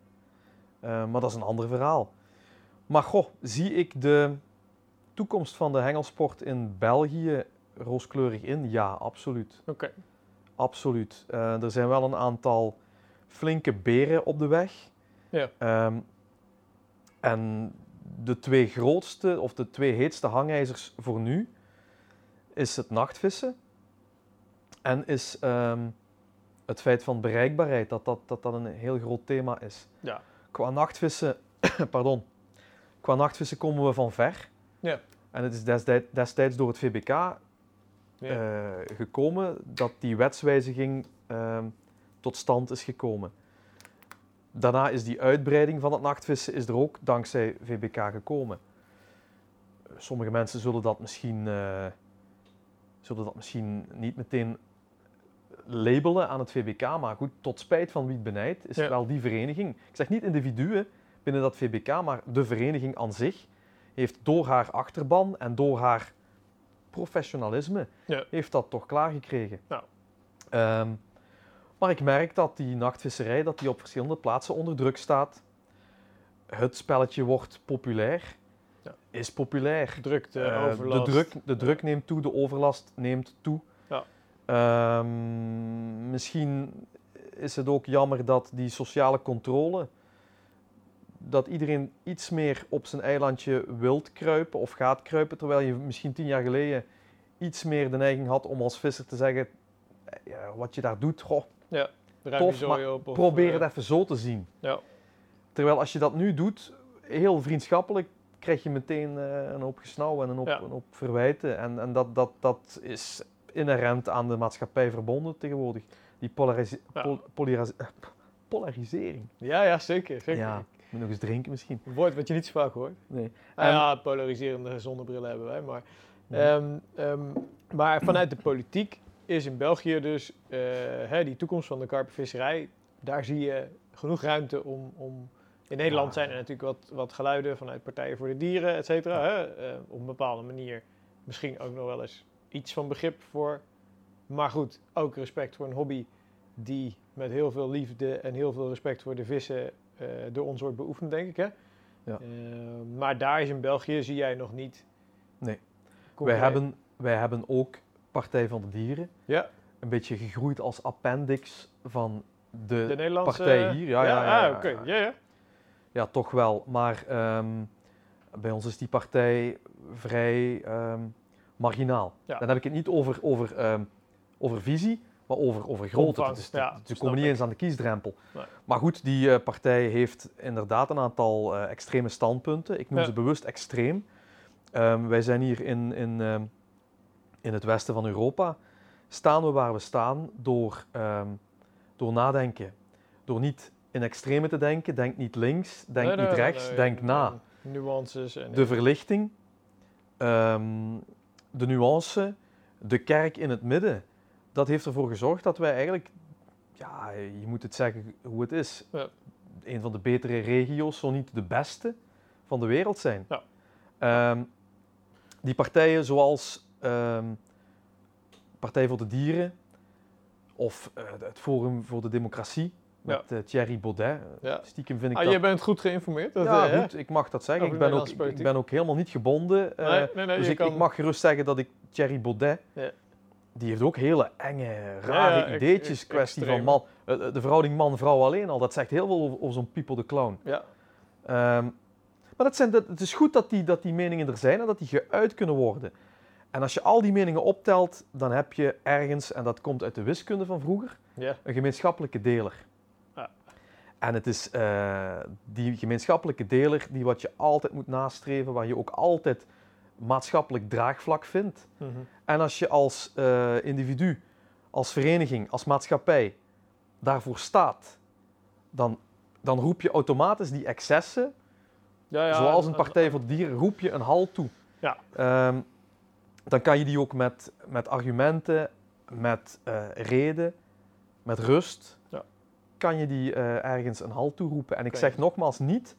Eh, maar dat is een ander verhaal. Maar goh, zie ik de, toekomst van de hengelsport in België rooskleurig in? Ja, absoluut. Oké. Absoluut. Eh, er zijn wel een aantal flinke beren op de weg. Ja. Ehm, en de twee grootste of de twee heetste hangijzers voor nu is het nachtvissen en is ehm, het feit van bereikbaarheid, dat dat, dat dat een heel groot thema is. Ja. Qua nachtvissen, pardon, qua nachtvissen komen we van ver. Ja. En het is destijds, destijds door het VBK Ja. eh, gekomen dat die wetswijziging ehm, tot stand is gekomen. Daarna is die uitbreiding van het nachtvissen is er ook dankzij VBK gekomen. Sommige mensen zullen dat misschien, eh, zullen dat misschien niet meteen labelen aan het VBK, maar goed, tot spijt van wie het benijdt, is Ja. wel die vereniging. Ik zeg niet individuen binnen dat VBK, maar de vereniging aan zich heeft door haar achterban en door haar professionalisme Ja. heeft dat toch klaargekregen. Ja. Ehm, maar ik merk dat die nachtvisserij dat die op verschillende plaatsen onder druk staat. Het spelletje wordt populair. Ja. Is populair. Drukte, Eh, overlast. De druk, de druk neemt toe, de overlast neemt toe. Ja. Ehm, misschien is het ook jammer dat die sociale controle, dat iedereen iets meer op zijn eilandje wilt kruipen of gaat kruipen, terwijl je misschien tien jaar geleden iets meer de neiging had om als visser te zeggen, eh, ja, wat je daar doet, goh, Ruim tof, je zooi op, of, probeer eh, het even zo te zien. Ja. Terwijl als je dat nu doet, heel vriendschappelijk, krijg je meteen eh, een hoop gesnauw en een hoop, Ja. een hoop verwijten. En, en dat, dat, dat is inherent aan de maatschappij verbonden tegenwoordig. Die Ja. pol- eh, polarisering. Ja, ja, zeker. zeker. Ja, moet nog eens drinken misschien. Een woord wat je niet zo vaak hoort. Nee. Nou ja, polariserende zonnebrillen hebben wij. Maar, Ja. Ehm, ehm, maar vanuit de politiek is in België dus eh, hè, die toekomst van de karpenvisserij. Daar zie je genoeg ruimte om. om in Nederland zijn er natuurlijk wat, wat geluiden vanuit Partijen voor de Dieren, et cetera. hè, eh, op een bepaalde manier misschien ook nog wel eens iets van begrip voor. Maar goed, ook respect voor een hobby die met heel veel liefde en heel veel respect voor de vissen door ons wordt beoefend, denk ik. Hè? Ja. Eh, maar daar is in België, zie jij nog niet. Nee. Wij hebben, wij hebben ook Partij van de Dieren. Ja. Een beetje gegroeid als appendix van de, de Nederlandse partij hier. Ja, ja, ja, ah, ja, oké. ja. Ja, ja. Ja, toch wel. Maar ehm, bij ons is die partij vrij ehm, marginaal. Dan heb ik het niet over, over, ehm, over visie, maar over, over grootte. Omvang, ja, Ze komen niet ik. eens aan de kiesdrempel. Nee. Maar goed, die eh, partij heeft inderdaad een aantal eh, extreme standpunten. Ik noem Ja. ze bewust extreem. Ehm, wij zijn hier in, in, ehm, in het westen van Europa. Staan we waar we staan door, ehm, door nadenken. Door niet in extreme te denken. Denk niet links, denk Nee, nee, niet rechts, denk en- na. Nuances. En, De verlichting, de nuance, de kerk in het midden. Dat heeft ervoor gezorgd dat wij eigenlijk, ja, je moet het zeggen hoe het is, Ja. een van de betere regio's, zo niet de beste van de wereld zijn. Ja. Ehm, die partijen zoals ehm, Partij voor de Dieren of eh, het Forum voor de Democratie met eh, Thierry Baudet. Ja. Stiekem vind ik ah, dat jij bent goed geïnformeerd. Dat, ja, eh, goed, ik mag dat zeggen. Ik ben, ook, ik ben ook helemaal niet gebonden. eh, Nee, nee, nee, dus ik, kan- ik mag gerust zeggen dat ik Thierry Baudet, Ja. Die heeft ook hele enge, rare ja, ideetjes. kwestie van man, eh, eh, de verhouding man-vrouw alleen al. Dat zegt heel veel over, over zo'n People the Clown. Ja. Ehm, maar dat zijn, dat, het is goed dat die, dat die meningen er zijn en dat die geuit kunnen worden. En als je al die meningen optelt, dan heb je ergens, en dat komt uit de wiskunde van vroeger, Ja. een gemeenschappelijke deler. Ja. En het is eh, die gemeenschappelijke deler die wat je altijd moet nastreven, waar je ook altijd maatschappelijk draagvlak vindt. Mhm. En als je als eh, individu, als vereniging, als maatschappij daarvoor staat, dan, dan roep je automatisch die excessen, Ja, ja, zoals een en- Partij voor de Dieren, roep je een halt toe. Ja. Ehm, dan kan je die ook met, met argumenten, met eh, reden, met rust, Ja. kan je die eh, ergens een halt toeroepen. En ik zeg nogmaals niet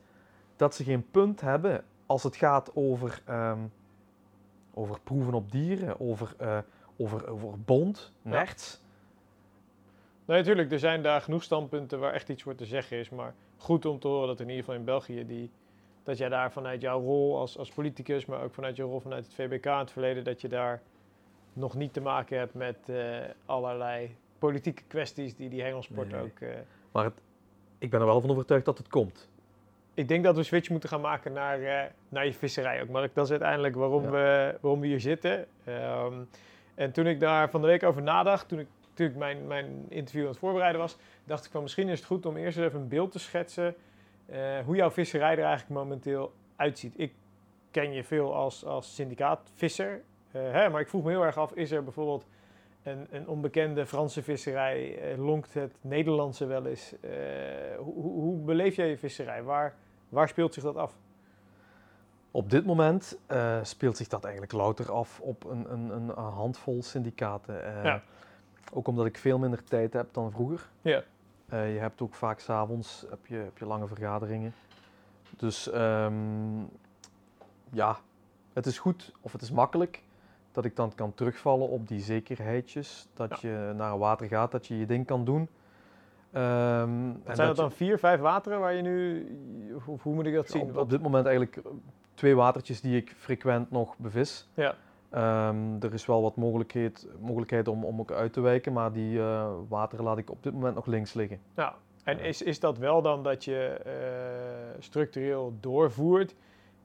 dat ze geen punt hebben als het gaat over, ehm, over proeven op dieren, over, eh, over, over bond, Ja. nerts. Nee, natuurlijk, er zijn daar genoeg standpunten waar echt iets voor te zeggen is. Maar goed om te horen dat in ieder geval in België die dat jij daar vanuit jouw rol als, als politicus, maar ook vanuit je rol vanuit het VBK in het verleden, dat je daar nog niet te maken hebt met eh, allerlei politieke kwesties die die hengelsport Nee. ook... eh, Maar het, ik ben er wel van overtuigd dat het komt. Ik denk dat we switch moeten gaan maken naar, eh, naar je visserij ook, Mark. Dat is uiteindelijk waarom, Ja. we, waarom we hier zitten. Ehm, en toen ik daar van de week over nadacht, toen ik natuurlijk mijn, mijn interview aan het voorbereiden was, dacht ik van misschien is het goed om eerst even een beeld te schetsen eh, hoe jouw visserij er eigenlijk momenteel uitziet. Ik ken je veel als, als syndicaatvisser, hè, maar ik vroeg me heel erg af, is er bijvoorbeeld een, een onbekende Franse visserij, lonkt het Nederlandse wel eens? Hoe, hoe, hoe beleef jij je visserij? Waar, waar speelt zich dat af? Op dit moment eh, speelt zich dat eigenlijk louter af op een, een, een handvol syndicaten. Eh, Ja. Ook omdat ik veel minder tijd heb dan vroeger. Ja. Eh, je hebt ook vaak s'avonds heb je, heb je lange vergaderingen. Dus ehm, ja, het is goed of het is makkelijk dat ik dan kan terugvallen op die zekerheidjes. Dat je naar water gaat, dat je je ding kan doen. Ehm, en Zijn dat je- dan vier, vijf wateren waar je nu... Hoe, hoe moet ik dat zien? op, dit moment eigenlijk twee watertjes die ik frequent nog bevis. Ja. Ehm, er is wel wat mogelijkheid, mogelijkheid om, om ook uit te wijken, maar die eh, wateren laat ik op dit moment nog links liggen. Nou, en is, is dat wel dan dat je eh, structureel doorvoert?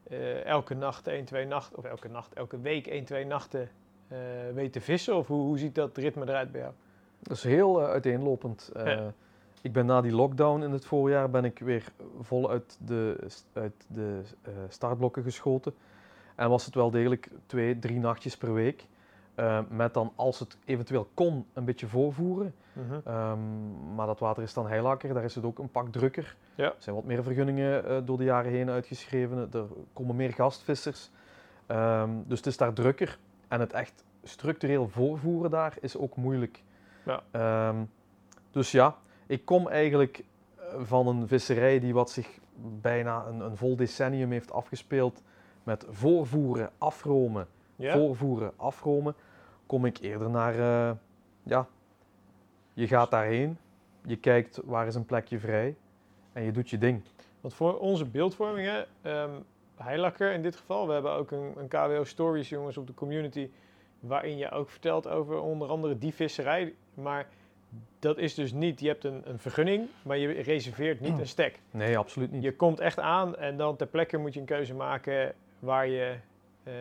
eh, elke nacht, één, twee nachten, of elke nacht, elke week, één, twee nachten weet te vissen? Of hoe, hoe ziet dat ritme eruit bij jou? Dat is heel uiteenlopend. Ja. Ik ben na die lockdown in het voorjaar ben ik weer vol uit de, uit de eh, startblokken geschoten. En was het wel degelijk twee, drie nachtjes per week. Eh, met dan, als het eventueel kon, een beetje voorvoeren. Mhm. Ehm, maar dat water is dan heilakker, daar is het ook een pak drukker. Ja. Er zijn wat meer vergunningen eh, door de jaren heen uitgeschreven. Er komen meer gastvissers. Ehm, dus het is daar drukker. En het echt structureel voorvoeren daar is ook moeilijk. Ja. Ehm, dus ja, ik kom eigenlijk eh, van een visserij die wat zich bijna een, een vol decennium heeft afgespeeld met voorvoeren, afromen, voorvoeren, afromen, kom ik eerder naar, eh, ja, je gaat daarheen, je kijkt waar is een plekje vrij en je doet je ding. Want voor onze beeldvormingen, ehm Heilakker in dit geval, we hebben ook een, een KWO Stories jongens op de community, waarin je ook vertelt over onder andere die visserij. Maar dat is dus niet, je hebt een, een vergunning, maar je reserveert niet een stek. Nee, absoluut niet. Je komt echt aan en dan ter plekke moet je een keuze maken waar je, eh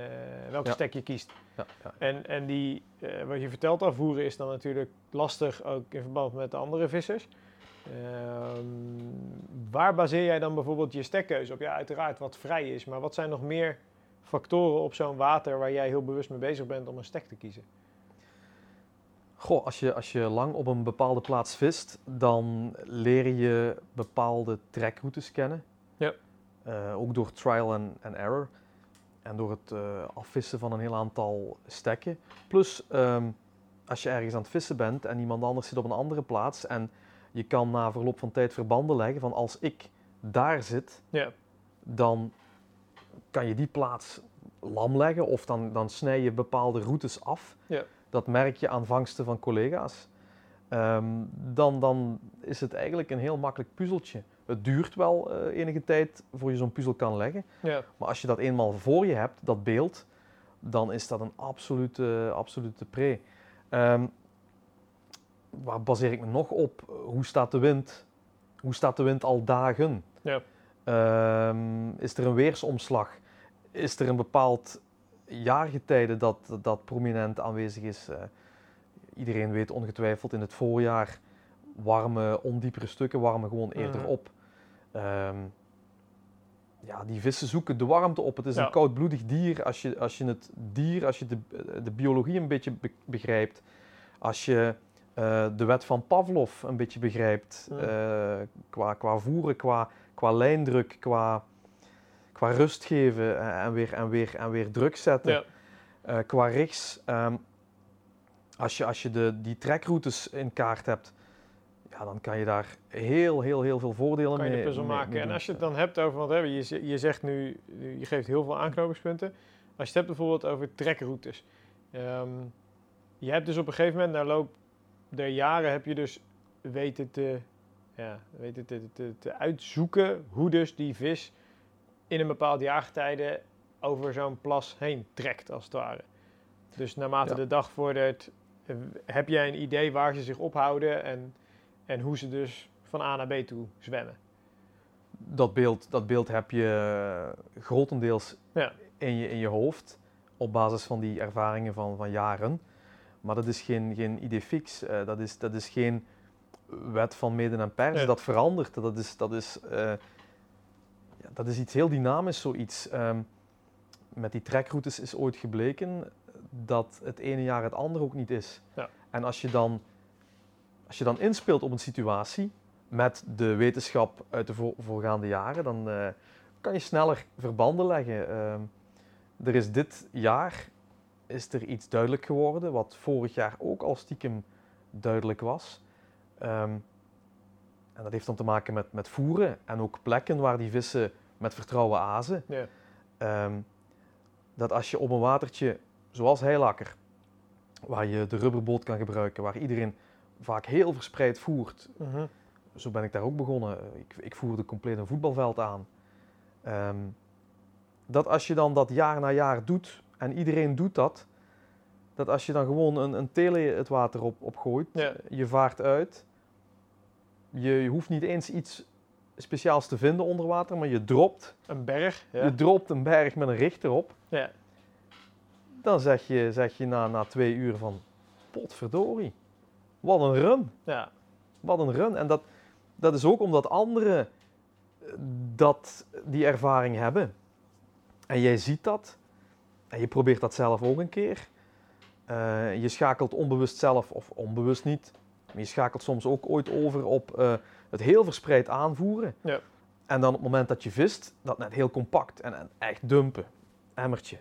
welke Ja. stek je kiest. Ja, ja. En, en die, eh, wat je vertelt afvoeren is dan natuurlijk lastig, ook in verband met de andere vissers. Ehm, waar baseer jij dan bijvoorbeeld je stekkeuze op? Ja, uiteraard wat vrij is, maar wat zijn nog meer factoren op zo'n water waar jij heel bewust mee bezig bent om een stek te kiezen? Goh, als je, als je lang op een bepaalde plaats vist, dan leer je bepaalde trekroutes kennen. Ja. Eh, ook door trial and, and error. En door het eh, afvissen van een heel aantal stekken. Plus, ehm, als je ergens aan het vissen bent en iemand anders zit op een andere plaats en je kan na verloop van tijd verbanden leggen van als ik daar zit, Ja. dan kan je die plaats lam leggen of dan, dan snij je bepaalde routes af. Ja. Dat merk je aan vangsten van collega's. Ehm, dan, dan is het eigenlijk een heel makkelijk puzzeltje. Het duurt wel eh, enige tijd voor je zo'n puzzel kan leggen. Ja. Maar als je dat eenmaal voor je hebt, dat beeld, dan is dat een absolute, absolute pre. Ehm, waar baseer ik me nog op? Hoe staat de wind? Hoe staat de wind al dagen? Ja. Ehm, is er een weersomslag? Is er een bepaald jaargetijde dat, dat prominent aanwezig is? Eh, iedereen weet ongetwijfeld in het voorjaar warme, ondiepere stukken warmen gewoon eerder Mhm. op. Ehm, ja, die vissen zoeken de warmte op. Het is Ja. een koudbloedig dier. Als je, als je het dier, als je de, de biologie een beetje be- begrijpt, als je eh, de wet van Pavlov een beetje begrijpt, eh, qua, qua voeren, qua, qua lijndruk, qua, qua rust geven eh, en, weer, en, weer, en weer druk zetten, Ja. eh, qua richts. ehm, als je, als je de, die trekroutes in kaart hebt, ja, dan kan je daar heel, heel, heel veel voordelen kan je mee de puzzel mee- maken. mee en als je het dan hebt over, want hè, je, je zegt nu, je geeft heel veel aanknopingspunten. Als je het hebt bijvoorbeeld over trekroutes. Ehm, je hebt dus op een gegeven moment, na loop der jaren, heb je dus weten te, ja, weten te, te, te uitzoeken hoe dus die vis in een bepaald jaargetijde over zo'n plas heen trekt, als het ware. Dus naarmate Ja. de dag vordert, heb jij een idee waar ze zich ophouden en, en hoe ze dus van A naar B toe zwemmen. dat beeld, dat beeld heb je grotendeels Ja. in, je, in je hoofd op basis van die ervaringen van, van jaren. Maar dat is geen, geen idee fix. eh, dat, is, dat is geen wet van meden en pers. Dat verandert. Dat is, dat, is, eh, ja, dat is iets heel dynamisch, zoiets. Ehm, met die trekroutes is ooit gebleken dat het ene jaar het andere ook niet is. Ja. En als je, dan, als je dan inspeelt op een situatie met de wetenschap uit de voor- voorgaande jaren, dan eh, kan je sneller verbanden leggen. Ehm, er is dit jaar is er iets duidelijk geworden, wat vorig jaar ook al stiekem duidelijk was. Ehm, en dat heeft dan te maken met, met voeren en ook plekken waar die vissen met vertrouwen azen. Ja. Ehm, dat als je op een watertje, zoals Heilakker, waar je de rubberboot kan gebruiken, waar iedereen vaak heel verspreid voert, Mhm. zo ben ik daar ook begonnen. Ik, ik voerde compleet een voetbalveld aan. Ehm, dat als je dan dat jaar na jaar doet, en iedereen doet dat, dat als je dan gewoon een, een tele het water op, opgooit, Ja. je vaart uit, je, hoeft niet eens iets speciaals te vinden onder water, maar je dropt, Een berg. Ja. je dropt een berg met een richter op, ja. dan zeg je, zeg je na, na twee uur van, potverdorie, wat een run. ja. Wat een run. En dat, dat is ook omdat anderen eh, dat, die ervaring hebben. En jij ziet dat. En je probeert dat zelf ook een keer. Eh, je schakelt onbewust zelf, of onbewust niet. Maar je schakelt soms ook ooit over op eh, het heel verspreid aanvoeren. Ja. En dan op het moment dat je vist, dat net heel compact en, en echt dumpen. Emmertje.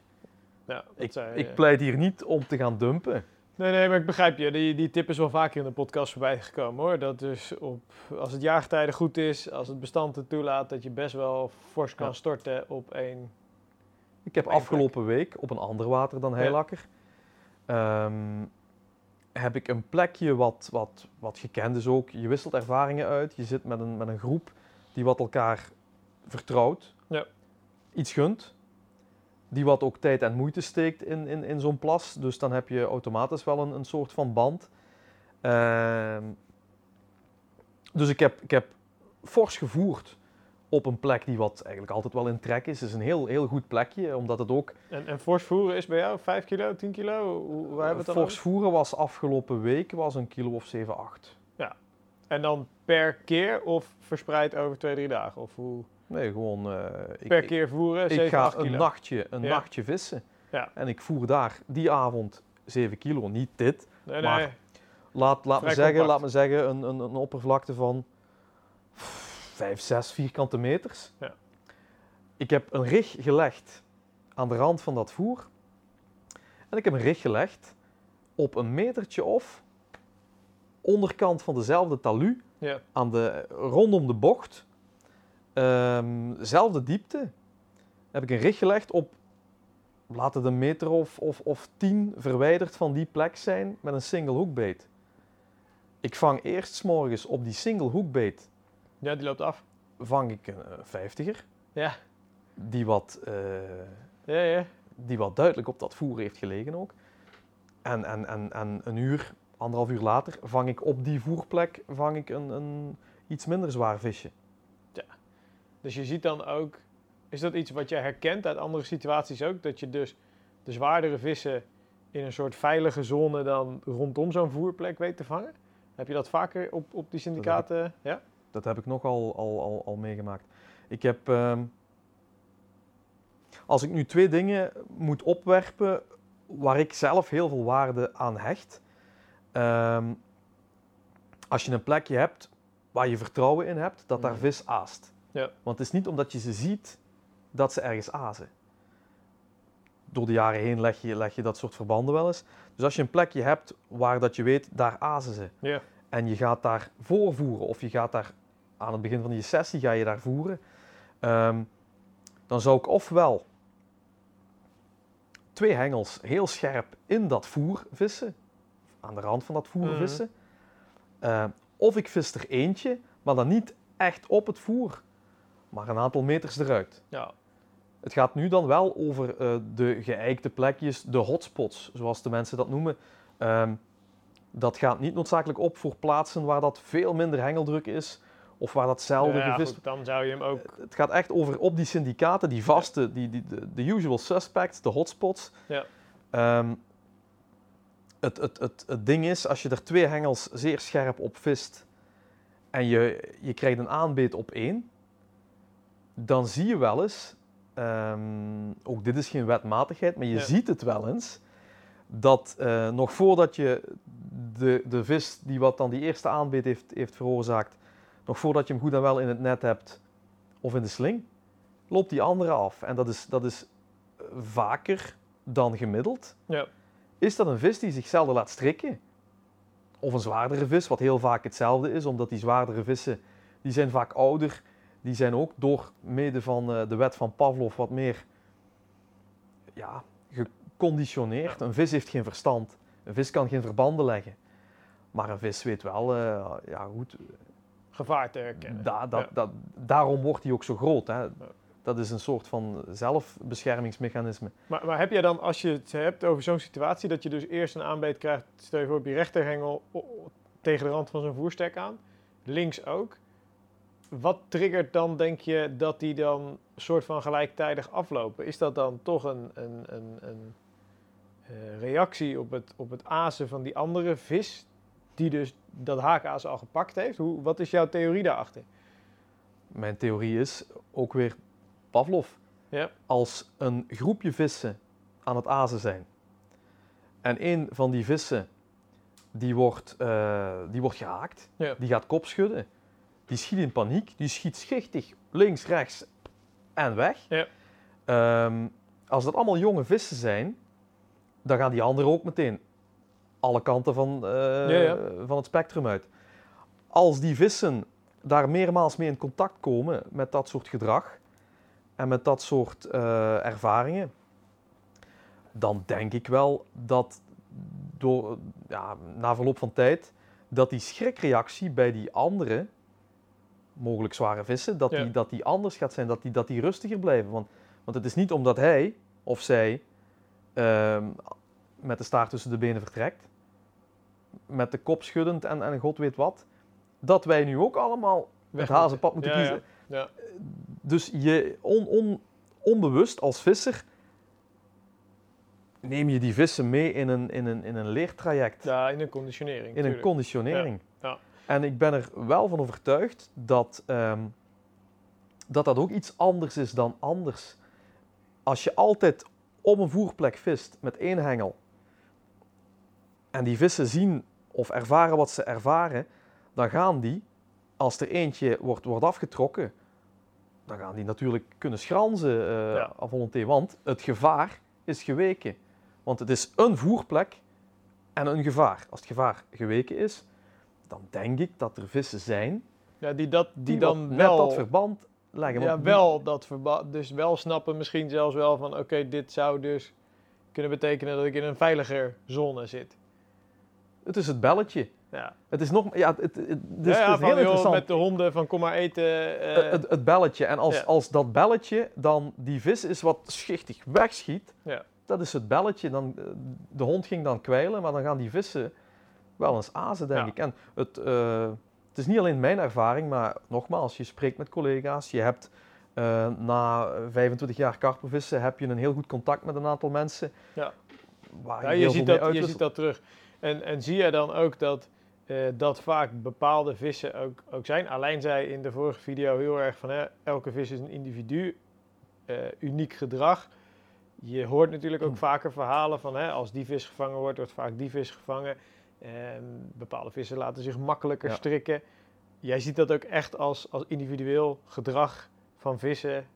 ja Ik, zei, ik eh, pleit hier niet om te gaan dumpen. Nee, nee, maar ik begrijp je. Die, die tip is wel vaker in de podcast voorbij gekomen hoor. Dat dus op, als het jaargetijde goed is, als het bestand het toelaat, dat je best wel fors kan Ja. storten op één. Ik heb afgelopen week op een ander water dan Ja. Heilakker, ehm, heb ik een plekje wat, wat, wat gekend is ook. Je wisselt ervaringen uit, je zit met een, met een groep die wat elkaar vertrouwt, Ja. iets gunt, die wat ook tijd en moeite steekt in, in, in zo'n plas. Dus dan heb je automatisch wel een, een soort van band. Ehm, dus ik heb, ik heb fors gevoerd op een plek die wat eigenlijk altijd wel in trek is. Het is een heel, heel goed plekje, omdat het ook... En, en fors voeren is bij jou 5 kilo, 10 kilo? Hoe, waar hebben we het dan voeren was afgelopen week was een kilo of 7, 8. over? En dan per keer of verspreid over twee, drie dagen? Of hoe? Nee, gewoon... ik, Per ik- keer voeren, Ik, 7, ga 8 een nachtje, een Ja. nachtje vissen. Ja. En ik voer daar die avond 7 kilo, niet dit. Nee, maar- nee. Laat, laat, me, zeggen, compact. laat me zeggen, een, een, een oppervlakte van 5, 6 vierkante meters. Ja. Ik heb een rig gelegd aan de rand van dat voer. En ik heb een rig gelegd op een metertje of onderkant van dezelfde talu, Ja. aan de, rondom de bocht, ehm, zelfde diepte, heb ik een rig gelegd op, laat het een meter of, of, of tien verwijderd van die plek zijn, met een single hoekbeet. Ik vang eerst 's morgens op die single hoekbeet, ja, die loopt af. vang ik een eh, vijftiger, Ja. die wat, eh, Ja, ja. die wat duidelijk op dat voer heeft gelegen ook. En, en, en, en een uur, anderhalf uur later, vang ik op die voerplek vang ik een, een iets minder zwaar visje. Dus je ziet dan ook, is dat iets wat je herkent uit andere situaties ook? Dat je dus de zwaardere vissen in een soort veilige zone dan rondom zo'n voerplek weet te vangen? Heb je dat vaker op, op die syndicaten? Ja? Dat heb ik nogal al, al, al meegemaakt. Ik heb, ehm, als ik nu twee dingen moet opwerpen waar ik zelf heel veel waarde aan hecht. Ehm, als je een plekje hebt waar je vertrouwen in hebt dat daar Mhm. vis aast. Ja. Want het is niet omdat je ze ziet dat ze ergens azen. Door de jaren heen leg je, leg je dat soort verbanden wel eens. Dus als je een plekje hebt waar dat je weet, daar azen ze. Ja. En je gaat daar voorvoeren of je gaat daar aan het begin van je sessie ga je daar voeren. ehm, dan zou ik ofwel twee hengels heel scherp in dat voer vissen, aan de rand van dat voer Mhm. vissen. Eh, of ik vis er eentje, maar dan niet echt op het voer, maar een aantal meters eruit. ja. Het gaat nu dan wel over eh, de geëikte plekjes, de hotspots, zoals de mensen dat noemen. Ehm, dat gaat niet noodzakelijk op voor plaatsen waar dat veel minder hengeldruk is of waar dat zelden Ja, gevist goed, dan zou je hem ook... Het gaat echt over op die syndicaten, die vaste, die, die, de, de usual suspects, de hotspots. Ja. Ehm, het, het, het, het ding is, als je er twee hengels zeer scherp op vist en je, je krijgt een aanbeet op één, dan zie je wel eens, ehm, ook dit is geen wetmatigheid, maar je Ja. ziet het wel eens, dat eh, nog voordat je de, de vis die wat dan die eerste aanbeet heeft, heeft veroorzaakt, nog voordat je hem goed en wel in het net hebt of in de sling, loopt die andere af. En dat is, dat is vaker dan gemiddeld. Ja. Is dat een vis die zich zelden laat strikken? Of een zwaardere vis, wat heel vaak hetzelfde is, omdat die zwaardere vissen, die zijn vaak ouder. Die zijn ook door mede van eh, de wet van Pavlov wat meer ja, geconditioneerd. Een vis heeft geen verstand. Een vis kan geen verbanden leggen. Maar een vis weet wel, eh, ja goed, gevaar te herkennen. Da- Ja. daarom wordt hij ook zo groot. Hè. Dat is een soort van zelfbeschermingsmechanisme. Maar, maar heb jij dan, als je het hebt over zo'n situatie, dat je dus eerst een aanbeet krijgt, stel je voor op je rechterhengel tegen de rand van zo'n voerstek aan, links ook. Wat triggert dan, denk je, dat die dan soort van gelijktijdig aflopen? Is dat dan toch een, een, een, een eh, reactie op het, op het azen van die andere vis, die dus dat haakaas al gepakt heeft? Hoe, wat is jouw theorie daarachter? Mijn theorie is ook weer Pavlov. Ja. Als een groepje vissen aan het azen zijn en een van die vissen die wordt, eh, die wordt gehaakt, Ja. die gaat kop schudden, die schiet in paniek, die schiet schichtig links, rechts en weg. Ja. Ehm, als dat allemaal jonge vissen zijn, dan gaan die anderen ook meteen alle kanten van, eh, Ja, ja. van het spectrum uit. Als die vissen daar meermaals mee in contact komen met dat soort gedrag en met dat soort eh, ervaringen, dan denk ik wel dat door, ja, na verloop van tijd, dat die schrikreactie bij die andere, mogelijk zware vissen, dat, die, dat die anders gaat zijn, dat die, dat die rustiger blijven. Want, want het is niet omdat hij of zij ehm, met de staart tussen de benen vertrekt, met de kop schuddend en, en god weet wat, dat wij nu ook allemaal het hazenpad moeten Ja, kiezen. Ja. Dus je on, on, onbewust als visser neem je die vissen mee in een, in een, in een leertraject, Ja, in een conditionering. in een conditionering. Ja, ja. En ik ben er wel van overtuigd dat, ehm, dat dat ook iets anders is dan anders. Als je altijd op een voerplek vist met één hengel en die vissen zien of ervaren wat ze ervaren, dan gaan die, als er eentje wordt, wordt afgetrokken, dan gaan die natuurlijk kunnen schranzen eh Ja. à volonté, want het gevaar is geweken. Want het is een voerplek en een gevaar. Als het gevaar geweken is, dan denk ik dat er vissen zijn Ja, die, dat, die, die, dan wel, net dat verband ja, wel dat verband, dus wel snappen misschien zelfs wel van, oké, dit zou dus kunnen betekenen dat ik in een veiliger zone zit. Het is het belletje. Ja, Het is nog, ja, het, het, het is, ja, is heel joh, interessant. met de honden van kom maar eten. Eh, het, het belletje. En als, Ja. als dat belletje dan die vis is wat schichtig wegschiet, Ja. dat is het belletje. Dan, eh, de hond ging dan kwijlen, maar dan gaan die vissen wel eens azen, denk ik. En het, eh, het is niet alleen mijn ervaring, maar nogmaals, je spreekt met collega's. Je hebt eh, na 25 jaar karpervissen heb je een heel goed contact met een aantal mensen. Ja. Waar ja, heel je, ziet dat, je ziet dat terug. En, en zie je dan ook dat, eh, dat vaak bepaalde vissen ook, ook zijn? Alleen zei in de vorige video heel erg van hè, elke vis is een individu, eh, uniek gedrag. Je hoort natuurlijk ook Hmm. vaker verhalen van hè, als die vis gevangen wordt, wordt vaak die vis gevangen. En bepaalde vissen laten zich makkelijker Ja. strikken. Jij ziet dat ook echt als, als individueel gedrag van vissen.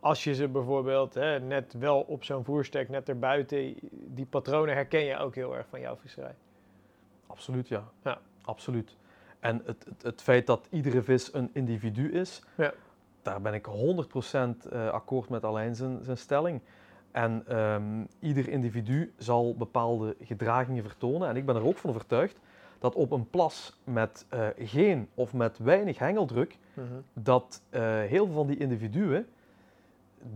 Als je ze bijvoorbeeld hè, net wel op zo'n voerstek, net erbuiten, die patronen herken je ook heel erg van jouw visserij. Absoluut, ja. Ja. Absoluut. En het, het, het feit dat iedere vis een individu is, Ja. daar ben ik 100% eh, akkoord met Alain zijn, zijn stelling. En ehm, ieder individu zal bepaalde gedragingen vertonen. En ik ben er ook van overtuigd dat op een plas met eh, geen of met weinig hengeldruk, dat eh, heel veel van die individuen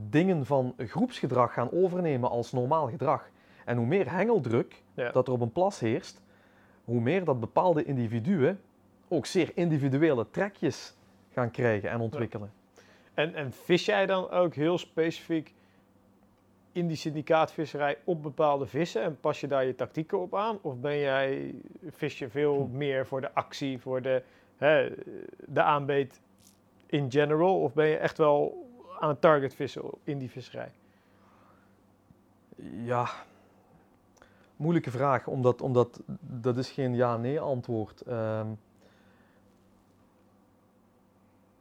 dingen van groepsgedrag gaan overnemen als normaal gedrag. En hoe meer hengeldruk Ja. dat er op een plas heerst, hoe meer dat bepaalde individuen ook zeer individuele trekjes gaan krijgen en ontwikkelen. En, en vis jij dan ook heel specifiek in die syndicaatvisserij op bepaalde vissen en pas je daar je tactieken op aan? Of ben jij, vis je veel Hm. meer voor de actie, voor de, hè, de aanbeet in general? Of ben je echt wel aan het target vissen in die visserij? Ja, moeilijke vraag, omdat, omdat dat is geen ja-nee antwoord. Ehm,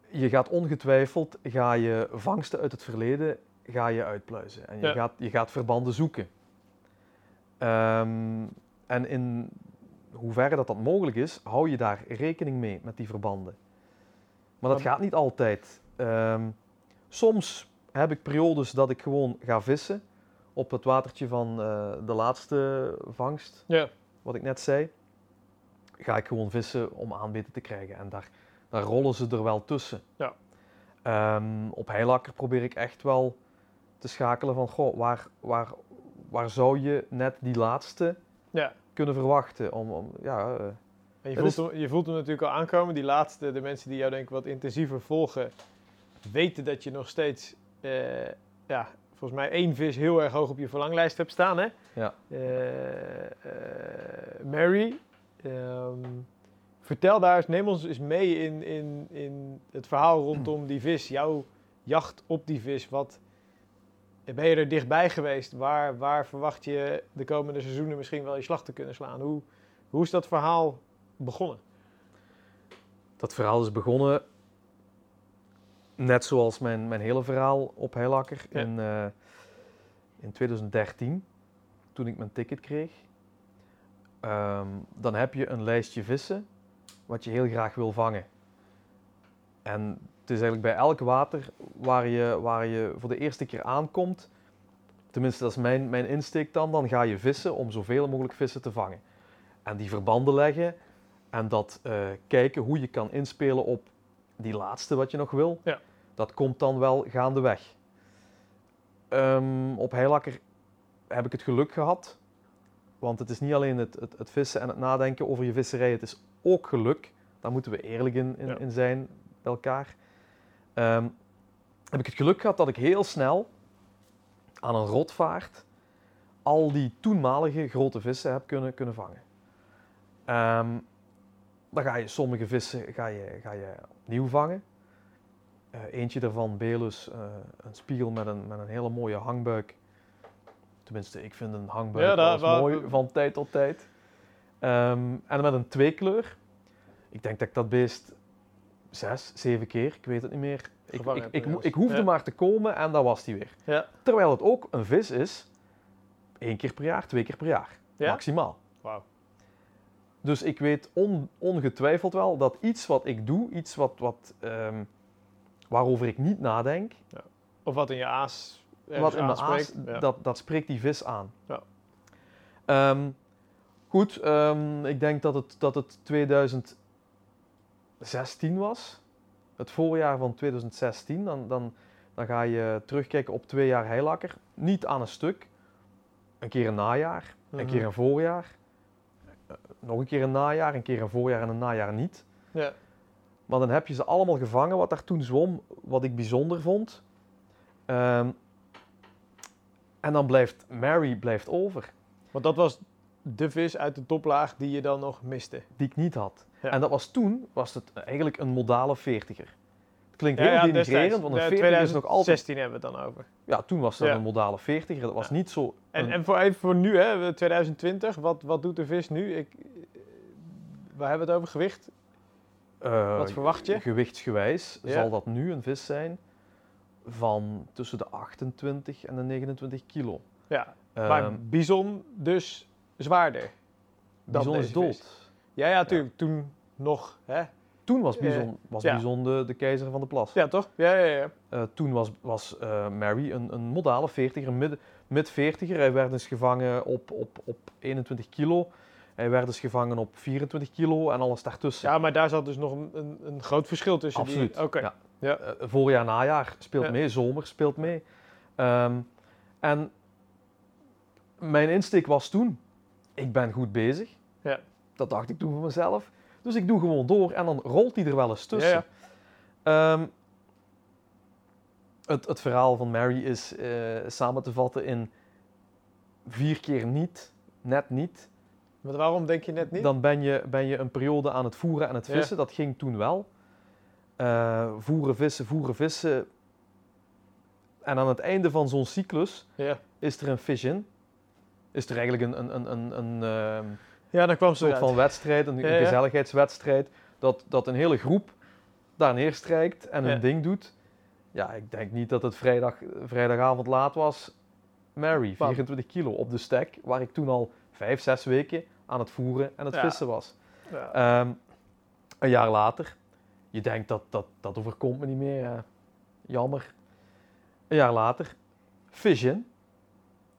je gaat ongetwijfeld, ga je vangsten uit het verleden, ga je uitpluizen. En je, Ja. gaat, je gaat verbanden zoeken. Ehm, en in hoeverre dat dat mogelijk is, hou je daar rekening mee met die verbanden. Maar dat gaat niet altijd. Ehm, soms heb ik periodes dat ik gewoon ga vissen op het watertje van eh, de laatste vangst, Ja. wat ik net zei. Ga ik gewoon vissen om aanbeten te krijgen. En daar, daar rollen ze er wel tussen. Ja. Ehm, op heilakker probeer ik echt wel te schakelen van, goh, waar, waar, waar zou je net die laatste ja. kunnen verwachten? Om, om, ja, eh, En je voelt, hem, je voelt hem natuurlijk al aankomen. Die laatste, de mensen die jou denk ik wat intensiever volgen, weten dat je nog steeds, eh, ja, volgens mij één vis heel erg hoog op je verlanglijst hebt staan, hè? Ja. Eh, Mary, ehm, vertel daar eens, neem ons eens mee in, in, in het verhaal rondom die vis, jouw jacht op die vis. Wat, ben je er dichtbij geweest? Waar, waar verwacht je de komende seizoenen misschien wel je slag te kunnen slaan? Hoe, hoe is dat verhaal begonnen? dat verhaal is begonnen net zoals mijn, mijn hele verhaal op heilakker Ja. in, eh, in 2013, toen ik mijn ticket kreeg. Ehm, dan heb je een lijstje vissen wat je heel graag wil vangen. En het is eigenlijk bij elk water waar je, waar je voor de eerste keer aankomt, tenminste dat is mijn, mijn insteek dan, dan ga je vissen om zoveel mogelijk vissen te vangen. En die verbanden leggen en dat eh, kijken hoe je kan inspelen op die laatste wat je nog wil, Ja. dat komt dan wel gaandeweg. Ehm op heilakker heb ik het geluk gehad, want het is niet alleen het, het, het vissen en het nadenken over je visserij, het is ook geluk. Daar moeten we eerlijk in, in, Ja. in zijn bij elkaar. Ehm, heb ik het geluk gehad dat ik heel snel aan een rotvaart al die toenmalige grote vissen heb kunnen, kunnen vangen. Ehm, dan ga je sommige vissen ga je, ga je opnieuw vangen. Eh, eentje daarvan, Belus, eh, een spiegel met een, met een hele mooie hangbuik. Tenminste, ik vind een hangbuik Ja, wel mooi van tijd tot tijd. Ehm, en met een tweekleur. Ik denk dat ik dat beest zes, zeven keer, ik weet het niet meer. Ik, ik, ik, hoefde Ja. maar te komen en daar was die weer. Ja. Terwijl het ook een vis is, één keer per jaar, twee keer per jaar, Ja? maximaal. Wauw. Dus ik weet on- ongetwijfeld wel dat iets wat ik doe, iets wat, wat, ehm, waarover ik niet nadenk, Of wat in je aas wat in mijn aas. Ja. dat, dat spreekt die vis aan. Ja. Ehm, goed, ehm, ik denk dat het, dat het 2016 was. Het voorjaar van 2016. Dan, dan, dan ga je terugkijken op twee jaar heilakker. Niet aan een stuk. Een keer een najaar, een Mhm. keer een voorjaar. eh, nog een keer een najaar, een keer een voorjaar en een najaar niet. Ja. Maar dan heb je ze allemaal gevangen wat daar toen zwom, wat ik bijzonder vond. Ehm, en dan blijft Mary blijft over, Want dat was de vis uit de toplaag die je dan nog miste. die ik niet had. Ja. En dat was toen was het eigenlijk een modale veertiger. Het klinkt Ja, heel ja, denigrerend, destijds. want een Ja, is nog altijd... 2016 hebben we het dan over. Ja, toen was dat Ja. een modale veertiger. Dat was Ja. niet zo... En, een- en voor, even voor nu, hè, 2020, wat, wat doet de vis nu? Ik, waar hebben we het over? Gewicht? eh, wat verwacht je? Gewichtsgewijs Ja. zal dat nu een vis zijn van tussen de 28 en de 29 kilo. Ja, maar Ehm, bison dus zwaarder. dan Bison is dood. Ja, ja, natuurlijk. Toen nog, hè? Toen was Eh, Bison, was ja. Bison de, de keizer van de plas. Ja, toch? Ja, ja, ja. Eh, toen was, was eh, Mary een, een modale 40er, een mid- mid-40er. Hij werd eens gevangen op, op, op 21 kilo. Hij werd eens gevangen op 24 kilo en alles daartussen. Ja, maar daar zat dus nog een, een, een groot verschil tussen. Absoluut. Die, Oké. Ja. Ja. Eh, voorjaar, najaar speelt Ja. mee, zomer speelt mee. Ehm, en mijn insteek was toen, ik ben goed bezig. Ja. Dat dacht ik toen voor mezelf. Dus ik doe gewoon door en dan rolt hij er wel eens tussen. Ja, Ehm, het, het verhaal van Mary is eh, samen te vatten in vier keer niet, net niet. Maar waarom denk je net niet? Dan ben je, ben je een periode aan het voeren en het Ja. vissen. Dat ging toen wel. Eh, voeren, vissen, voeren, vissen. En aan het einde van zo'n cyclus Ja. is er een fish in. Is er eigenlijk een, een, een, een, een ehm, ja, dan kwam soort van wedstrijd, een, gezelligheidswedstrijd. Dat, dat een hele groep daar neerstrijkt en een ding doet. Ja, ik denk niet dat het vrijdag, vrijdagavond laat was. Mary, Bam. 24 kilo op de stek, waar ik toen al vijf, zes weken aan het voeren en het vissen was. Ja. Ehm, een jaar later, je denkt dat dat, dat overkomt me niet meer. hè. Jammer. Een jaar later, fish in.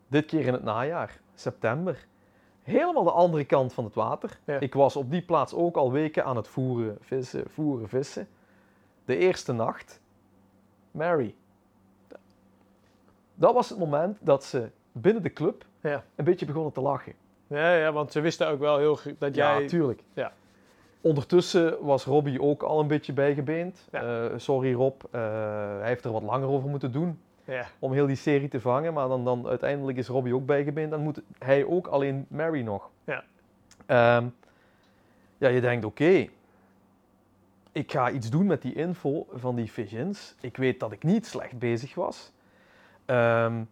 Dit keer in het najaar, september. Helemaal de andere kant van het water. Ja. Ik was op die plaats ook al weken aan het voeren, vissen, voeren, vissen. De eerste nacht, Mary. Dat was het moment dat ze binnen de club Ja. een beetje begonnen te lachen. Ja, ja, want ze wisten ook wel heel goed dat jij... Ja, tuurlijk. Ja. Ondertussen was Robbie ook al een beetje bijgebeend. Ja. Eh, sorry Rob, eh, hij heeft er wat langer over moeten doen Ja. om heel die serie te vangen. Maar dan, dan uiteindelijk is Robbie ook bijgebeend en moet hij ook alleen Mary nog. Ja. Ehm, ja, je denkt oké, ik ga iets doen met die info van die fish-ins. Ik weet dat ik niet slecht bezig was. Ehm,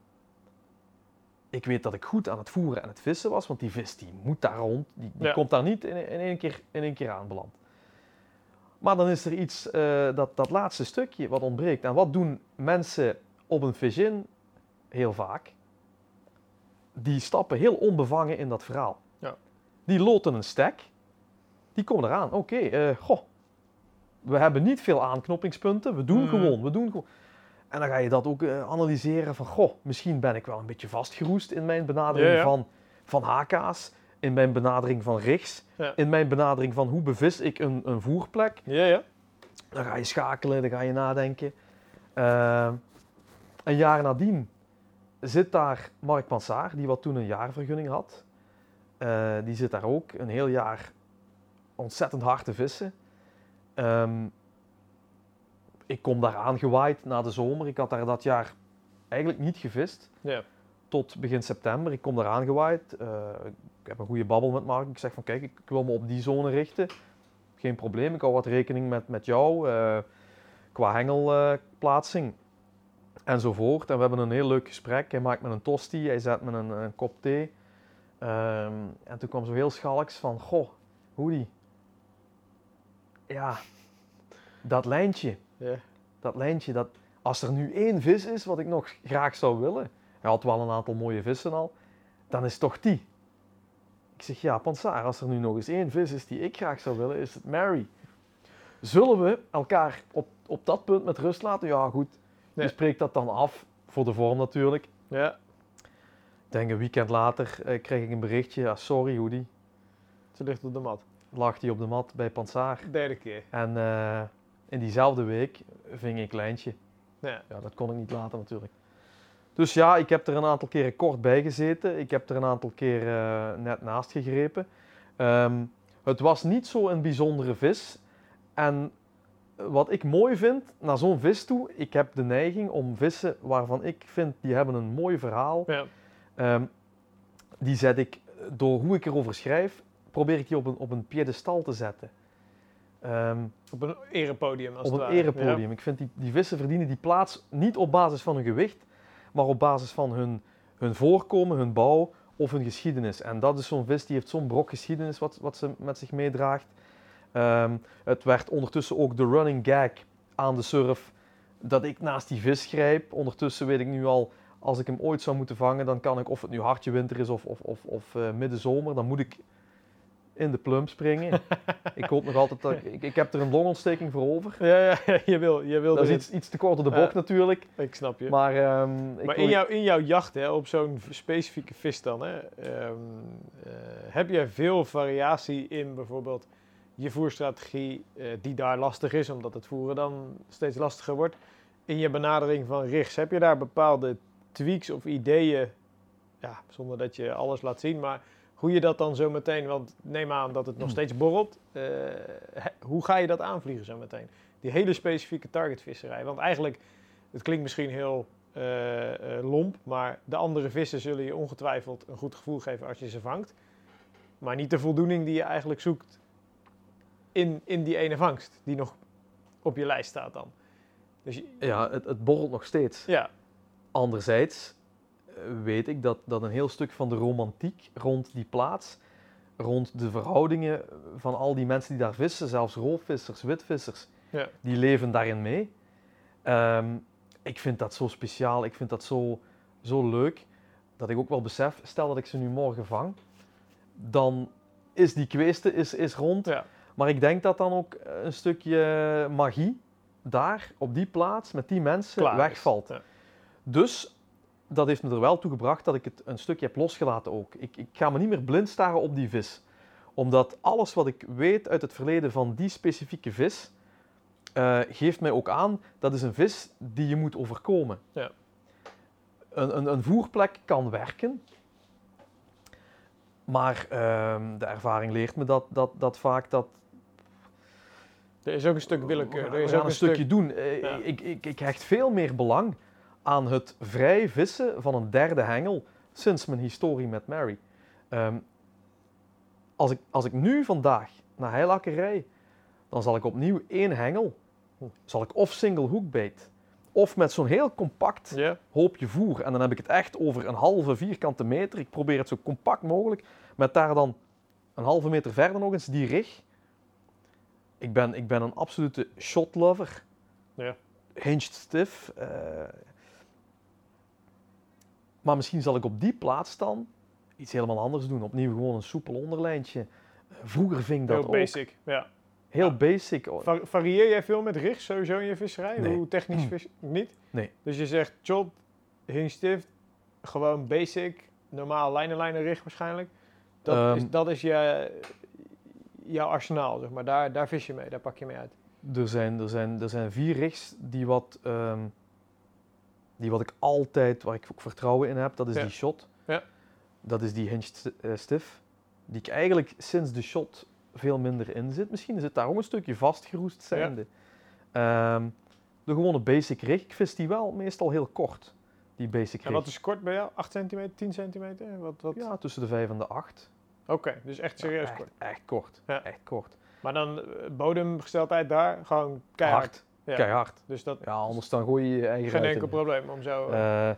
ik weet dat ik goed aan het voeren en het vissen was, want die vis die moet daar rond. Die, die Ja. komt daar niet in, in, één keer, in één keer aanbeland. Maar dan is er iets, eh, dat, dat laatste stukje wat ontbreekt. En wat doen mensen op een fish-in heel vaak? Die stappen heel onbevangen in dat verhaal. Ja. Die loten een stek. Die komen eraan. Oké, eh, goh. We hebben niet veel aanknopingspunten. We doen Mhm. gewoon, we doen gewoon. En dan ga je dat ook eh, analyseren van, goh, misschien ben ik wel een beetje vastgeroest in mijn benadering Ja, ja. Van, van HK's, in mijn benadering van rigs, in mijn benadering van hoe bevis ik een, een voerplek. Ja, ja. Dan ga je schakelen, dan ga je nadenken. Eh, een jaar nadien zit daar Mark Pansaar, die wat toen een jaarvergunning had. Eh, die zit daar ook een heel jaar ontzettend hard te vissen. Ehm, ik kom daar aangewaaid na de zomer. Ik had daar dat jaar eigenlijk niet gevist Ja. tot begin september. Ik kom daar aangewaaid. Eh, ik heb een goede babbel met Mark. Ik zeg van kijk, ik wil me op die zone richten. Geen probleem, ik hou wat rekening met, met jou eh, qua hengelplaatsing enzovoort. En we hebben een heel leuk gesprek. Hij maakt me een tosti, hij zet me een, een kop thee. Ehm, en toen kwam zo heel schalks van, goh, Hoodie. Ja, dat lijntje, Ja. dat lijntje, dat, als er nu één vis is wat ik nog graag zou willen, hij had wel een aantal mooie vissen al, dan is het toch die. Ik zeg, ja, Pansaar, als er nu nog eens één vis is die ik graag zou willen, is het Mary. Zullen we elkaar op, op dat punt met rust laten? Ja, goed. Ja. Je spreekt dat dan af, voor de vorm natuurlijk. Ja. Ik denk een weekend later eh, kreeg ik een berichtje, ja, sorry Hoodie. Ze ligt op de mat. Lag die op de mat bij Pansaar. Derde keer. En eh, in diezelfde week ving ik lijntje. Ja. Ja, dat kon ik niet laten natuurlijk. Dus ja, ik heb er een aantal keren kort bij gezeten. Ik heb er een aantal keer eh, net naast gegrepen. Ehm, het was niet zo een bijzondere vis. En wat ik mooi vind naar zo'n vis toe, ik heb de neiging om vissen waarvan ik vind die hebben een mooi verhaal. Ja. Ehm, die zet ik, door hoe ik erover schrijf, probeer ik die op een, op een piedestal te zetten. Ehm, Op een erepodium als op een erepodium. Ik vind die, die vissen verdienen die plaats niet op basis van hun gewicht, maar op basis van hun, hun voorkomen, hun bouw of hun geschiedenis. En dat is zo'n vis die heeft zo'n brok geschiedenis wat, wat ze met zich meedraagt. Ehm, het werd ondertussen ook de running gag aan de surf dat ik naast die vis grijp. Ondertussen weet ik nu al, als ik hem ooit zou moeten vangen, dan kan ik, of het nu hartje winter is of, of, of, of eh, middenzomer, dan moet ik in de plum springen. ik hoop nog altijd dat ik, ik, heb er een longontsteking voor over. Ja, ja, ja, je wil, je wil Dat is iets, iets te kort op de bocht Ja. natuurlijk. Ik snap je. Maar, ehm, ik Maar in, jouw, in jouw jacht hè, op zo'n specifieke vis dan, hè, ehm, eh, heb jij veel variatie in bijvoorbeeld je voerstrategie, eh, die daar lastig is, omdat het voeren dan steeds lastiger wordt. In je benadering van richts, heb je daar bepaalde tweaks of ideeën, ja, zonder dat je alles laat zien, maar hoe je dat dan zo meteen, want neem aan dat het nog Hmm. steeds borrelt, eh, hoe ga je dat aanvliegen zo meteen? Die hele specifieke targetvisserij, want eigenlijk, het klinkt misschien heel eh, lomp, maar de andere vissen zullen je ongetwijfeld een goed gevoel geven als je ze vangt. Maar niet de voldoening die je eigenlijk zoekt in, in die ene vangst, die nog op je lijst staat dan. Dus je- Ja, het, het borrelt nog steeds. ja, Anderzijds eh, weet ik dat, dat een heel stuk van de romantiek rond die plaats, rond de verhoudingen van al die mensen die daar vissen, zelfs roofvissers, witvissers, Ja. die leven daarin mee. Ehm, ik vind dat zo speciaal, ik vind dat zo, zo leuk, dat ik ook wel besef, stel dat ik ze nu morgen vang, dan is die kweeste is, is rond. ja, Maar ik denk dat dan ook een stukje magie daar, op die plaats, met die mensen, klaar wegvalt. Ja. Dus dat heeft me er wel toe gebracht dat ik het een stukje heb losgelaten ook. Ik, ik ga me niet meer blind staren op die vis. Omdat alles wat ik weet uit het verleden van die specifieke vis, eh, geeft mij ook aan, dat is een vis die je moet overkomen. Ja. Een, een, een voerplek kan werken, maar ehm, de ervaring leert me dat, dat, dat vaak dat Er is ook een stuk willekeur. Er is ook een stukje doen. Eh, Ja. ik, ik, ik hecht veel meer belang aan het vrij vissen van een derde hengel sinds mijn historie met Mary. Ehm, als, ik, als ik nu vandaag naar Heilakker rij, dan zal ik opnieuw één hengel, zal ik of single hookbait, of met zo'n heel compact hoopje voer. En dan heb ik het echt over een halve vierkante meter. Ik probeer het zo compact mogelijk. Met daar dan een halve meter verder nog eens die rig. Ik ben, ik ben een absolute shotlover. Ja. Hinged stiff. eh. maar misschien zal ik op die plaats dan iets helemaal anders doen. Opnieuw gewoon een soepel onderlijntje. Vroeger ving dat heel ook. basic. Ja. Heel Ja. basic. Va- varieer jij veel met richt sowieso in je visserij? Nee. Hoe technisch vis niet? Nee. Dus je zegt chop, hingstift, gewoon basic, normaal lijnen-lijnen richt waarschijnlijk. Dat Ehm. is, dat is je, jouw arsenaal, zeg maar. Daar, daar vis je mee, daar pak je mee uit. Er zijn, er zijn, er zijn vier rigs die wat, ehm, die wat ik altijd, waar ik ook vertrouwen in heb. Dat is Ja. die shot. Ja. Dat is die hinged eh, stiff. Die ik eigenlijk sinds de shot veel minder in zit. Misschien zit daar ook een stukje vastgeroest zijnde. Ehm, de gewone basic rig, ik vis die wel meestal heel kort. Die basic En rig. wat is kort bij jou? 8 centimeter, 10 centimeter? Wat, wat? Ja, tussen de 5 en de 8. Oké, dus echt serieus echt, kort. Echt kort. Ja. Echt kort. Maar dan eh, bodemgesteldheid daar, gewoon keihard. Hard. Ja. Keihard. Dus dat Ja, anders dan gooi je je eigen geen enkel in. probleem om zo... eh, Eh,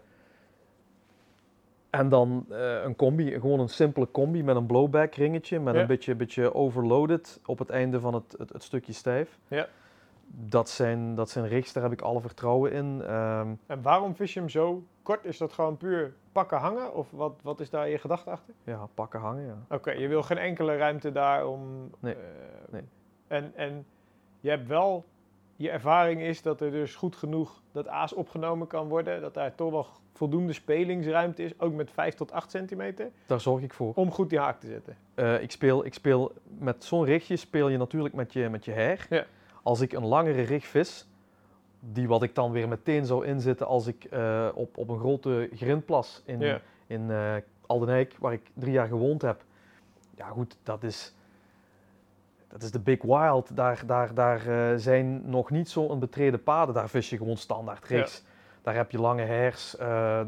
en dan een combi, gewoon een simpele combi met een blowback ringetje, met Ja. een beetje, beetje overloaded op het einde van het, het, het stukje stijf. Ja. Dat zijn, dat zijn rigs, daar heb ik alle vertrouwen in. Ehm, En waarom vis je hem zo kort? Is dat gewoon puur pakken hangen? Of wat, wat is daar je gedachte achter? ja, pakken hangen, ja. Oké, je wil geen enkele ruimte daar om... Nee, eh, nee. En, en je hebt wel... Je ervaring is dat er dus goed genoeg dat aas opgenomen kan worden. Dat daar toch wel voldoende spelingsruimte is. Ook met 5 tot 8 centimeter. Daar zorg ik voor. Om goed die haak te zetten. Eh, ik, speel, ik speel met zo'n rigje speel je natuurlijk met je, met je her. Ja. Als ik een langere rig vis, die wat ik dan weer meteen zou inzetten als ik eh, op, op een grote grindplas in, in eh Aldenijk, waar ik drie jaar gewoond heb. Ja goed, dat is, dat is de big wild. Daar, daar, daar eh, zijn nog niet zo'n betreden paden. Daar vis je gewoon standaard rigs. Daar heb je lange eh,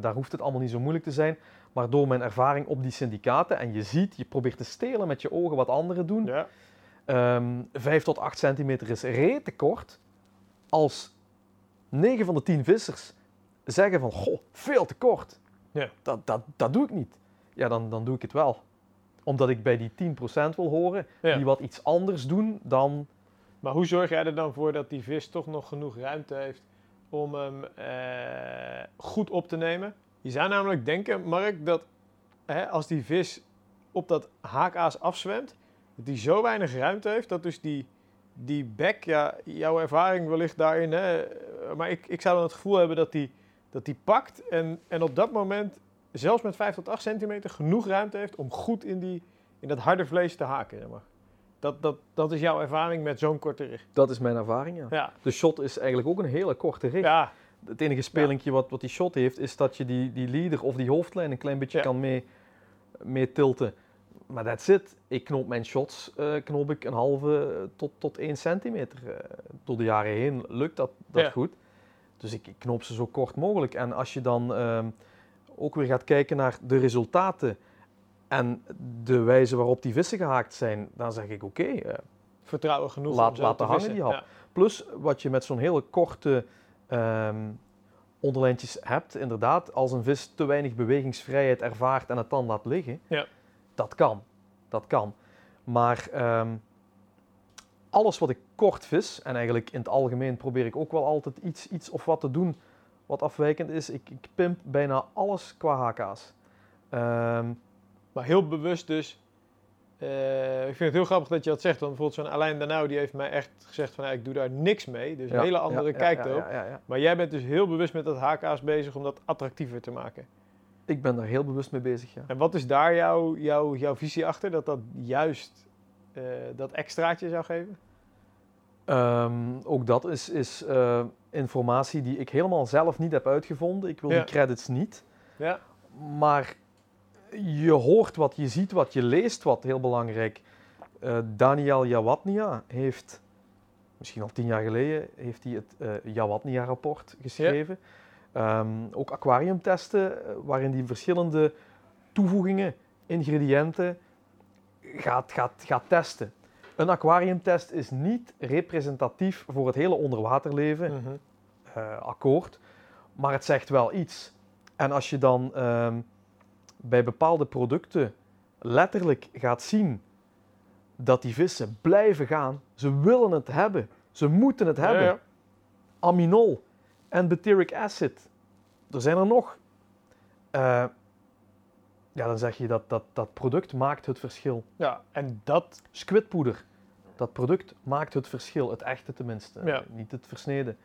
daar hoeft het allemaal niet zo moeilijk te zijn. Maar door mijn ervaring op die syndicaten, en je ziet, je probeert te stelen met je ogen wat anderen doen. Ja. Ehm 5 tot 8 centimeter is rete kort. Als 9 van de 10 vissers zeggen van, goh, veel te kort. Ja. Dat, dat, dat doe ik niet. Ja, dan, dan doe ik het wel. Omdat ik bij die 10% wil horen, Ja. die wat iets anders doen dan... Maar hoe zorg jij er dan voor dat die vis toch nog genoeg ruimte heeft om hem eh, goed op te nemen? Je zou namelijk denken, Mark, dat hè, als die vis op dat haakaas afzwemt, dat die zo weinig ruimte heeft dat dus die, die bek, ja, jouw ervaring wellicht daarin, hè, maar ik, ik zou dan het gevoel hebben dat die, dat die pakt en, en op dat moment, zelfs met 5 tot 8 centimeter, genoeg ruimte heeft om goed in, die, in dat harde vlees te haken. Zeg maar. Dat, dat, dat is jouw ervaring met zo'n korte rig. Dat is mijn ervaring, ja. Ja, De shot is eigenlijk ook een hele korte rig. ja, Het enige spelinkje wat, wat die shot heeft, is dat je die, die leader of die hoofdlijn een klein beetje kan mee, mee tilten. Maar that's it. Ik knoop mijn shots eh, knoop ik een halve eh, tot, tot 1 centimeter. Eh, door de jaren heen lukt dat, dat Ja. goed. Dus ik, ik knoop ze zo kort mogelijk. En als je dan ehm, ook weer gaat kijken naar de resultaten en de wijze waarop die vissen gehaakt zijn, dan zeg ik oké. vertrouwen genoeg Laat- om laten te hangen vissen. die hap. Ja. Plus wat je met zo'n hele korte ehm, onderlijntjes hebt, inderdaad, als een vis te weinig bewegingsvrijheid ervaart en het dan laat liggen, Ja. Dat kan. Dat kan. Maar ehm, alles wat ik kort vis, en eigenlijk in het algemeen probeer ik ook wel altijd iets, iets of wat te doen wat afwijkend is. Ik, ik pimp bijna alles qua HK's. Ehm, Maar heel bewust dus. eh, ik vind het heel grappig dat je dat zegt. Want bijvoorbeeld zo'n Alain Danau die heeft mij echt gezegd van ik doe daar niks mee. Dus een ja, hele andere ja, kijk ja, erop. Maar jij bent dus heel bewust met dat HK's bezig om dat attractiever te maken. Ik ben daar heel bewust mee bezig, ja. En wat is daar jouw, jouw, jouw visie achter? Dat dat juist eh, dat extraatje zou geven? Ehm, ook dat is, is eh, informatie die ik helemaal zelf niet heb uitgevonden. Ik wil Ja. die credits niet. Ja. Maar je hoort wat, je ziet wat, je leest wat, heel belangrijk. Eh, Daniel Jawatnia heeft, misschien al tien jaar geleden, heeft hij het Jawatnia-rapport geschreven. Ehm, ook aquariumtesten, eh, waarin hij verschillende toevoegingen, ingrediënten gaat, gaat, gaat testen. Een aquariumtest is niet representatief voor het hele onderwaterleven eh, akkoord, maar het zegt wel iets. En als je dan ehm, bij bepaalde producten letterlijk gaat zien dat die vissen blijven gaan, ze willen het hebben, ze moeten het hebben. Ja, ja. Aminol en butyric acid, er zijn er nog. Eh, ja, dan zeg je dat, dat dat product maakt het verschil. ja, en dat, Squidpoeder, dat product maakt het verschil, het echte tenminste, Ja. niet het versneden.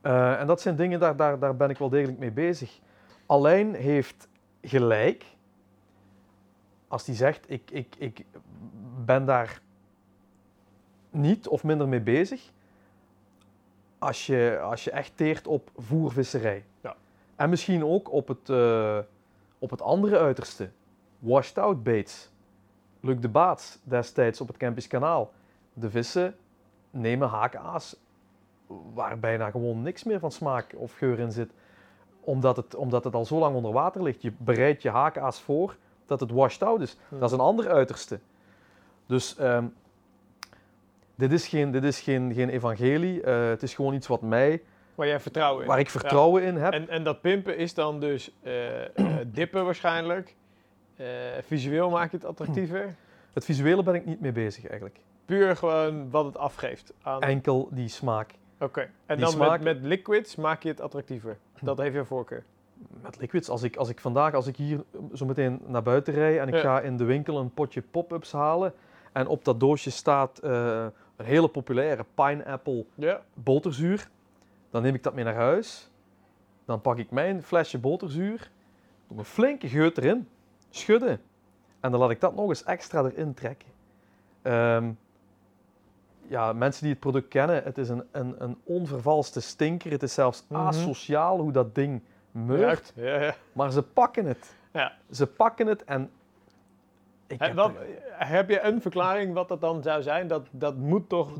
Eh, en dat zijn dingen, daar, daar, daar ben ik wel degelijk mee bezig. Alleen heeft gelijk als hij zegt, ik, ik, ik ben daar niet of minder mee bezig, als je, als je echt teert op voervisserij. Ja. En misschien ook op het, eh, op het andere uiterste, washed out baits. Luc de Baats destijds op het Kempisch Kanaal. De vissen nemen haakaas waar bijna gewoon niks meer van smaak of geur in zit. Omdat het, omdat het al zo lang onder water ligt. Je bereidt je haakaas voor dat het washed out is. Hmm. Dat is een ander uiterste. Dus ehm, dit is geen, dit is geen, geen evangelie. Eh, het is gewoon iets wat mij, waar jij vertrouwen in waar ik. Ja. vertrouwen in heb. En, en dat pimpen is dan dus eh, eh, dippen waarschijnlijk. Visueel maak je het attractiever. Het visuele ben ik niet mee bezig eigenlijk. Puur gewoon wat het afgeeft. Aan... Enkel die smaak. Oké. En die dan smaak- met, met liquids maak je het attractiever. Dat heeft je voorkeur. Met liquids, als ik, als ik vandaag, als ik hier zo meteen naar buiten rij en ik Ja. ga in de winkel een potje pop-ups halen en op dat doosje staat een hele populaire pineapple Ja. boterzuur, dan neem ik dat mee naar huis. Dan pak ik mijn flesje boterzuur, doe een flinke geut erin, schudden en dan laat ik dat nog eens extra erin trekken. Ehm, ja, mensen die het product kennen, het is een, een, een onvervalste stinker. Het is zelfs Mhm. asociaal hoe dat ding meurt. Ja, ja. Maar ze pakken het. Ja. Ze pakken het en... Ik heb wat, heb je een verklaring wat dat dan zou zijn? Dat, dat moet toch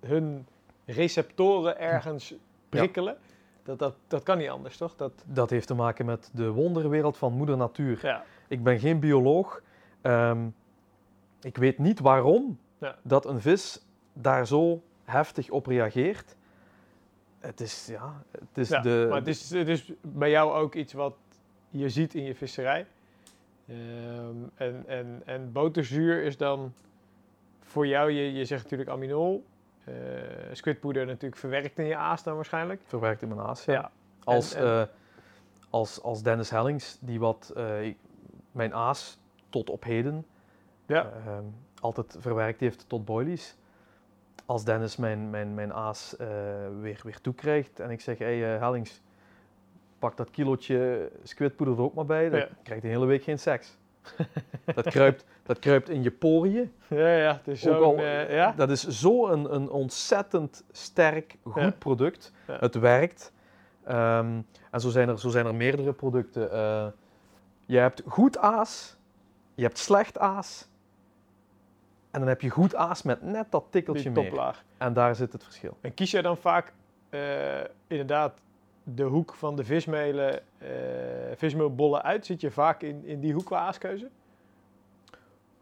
hun receptoren ergens prikkelen? Dat, dat, dat kan niet anders, toch? Dat, dat heeft te maken met de wonderwereld van moeder natuur. ja. Ik ben geen bioloog. Ehm, ik weet niet waarom Ja. dat een vis daar zo heftig op reageert. Het is, ja, het is Ja, de... maar het is, het is bij jou ook iets wat je ziet in je visserij. Ehm, en, en, en boterzuur is dan voor jou, je, je zegt natuurlijk aminol. eh squidpoeder natuurlijk verwerkt in je aas dan waarschijnlijk. verwerkt in mijn aas. Ja. Ja. Als, En- en- eh, als, als Dennis Hellings, die wat eh, mijn aas tot op heden Ja. ehm, altijd verwerkt heeft tot boilies. Als Dennis mijn, mijn, mijn aas weer, weer toekrijgt en ik zeg, hé hey, Hellings, pak dat kilootje squidpoeder er ook maar bij, dan Ja. krijgt hij een hele week geen seks. Dat kruipt, dat kruipt in je poriën. Ja, ja, het is al- eh, ja? Dat is zo een, een ontzettend sterk, goed Ja. product. Het werkt. Ehm, en zo zijn, er, zo zijn er meerdere producten. Eh, je hebt goed aas, je hebt slecht aas. En dan heb je goed aas met net dat tikkeltje meer. En daar zit het verschil. En kies jij dan vaak eh, inderdaad de hoek van de vismelen, eh vismeelbollen uit? Zit je vaak in, in die hoek qua aaskeuze?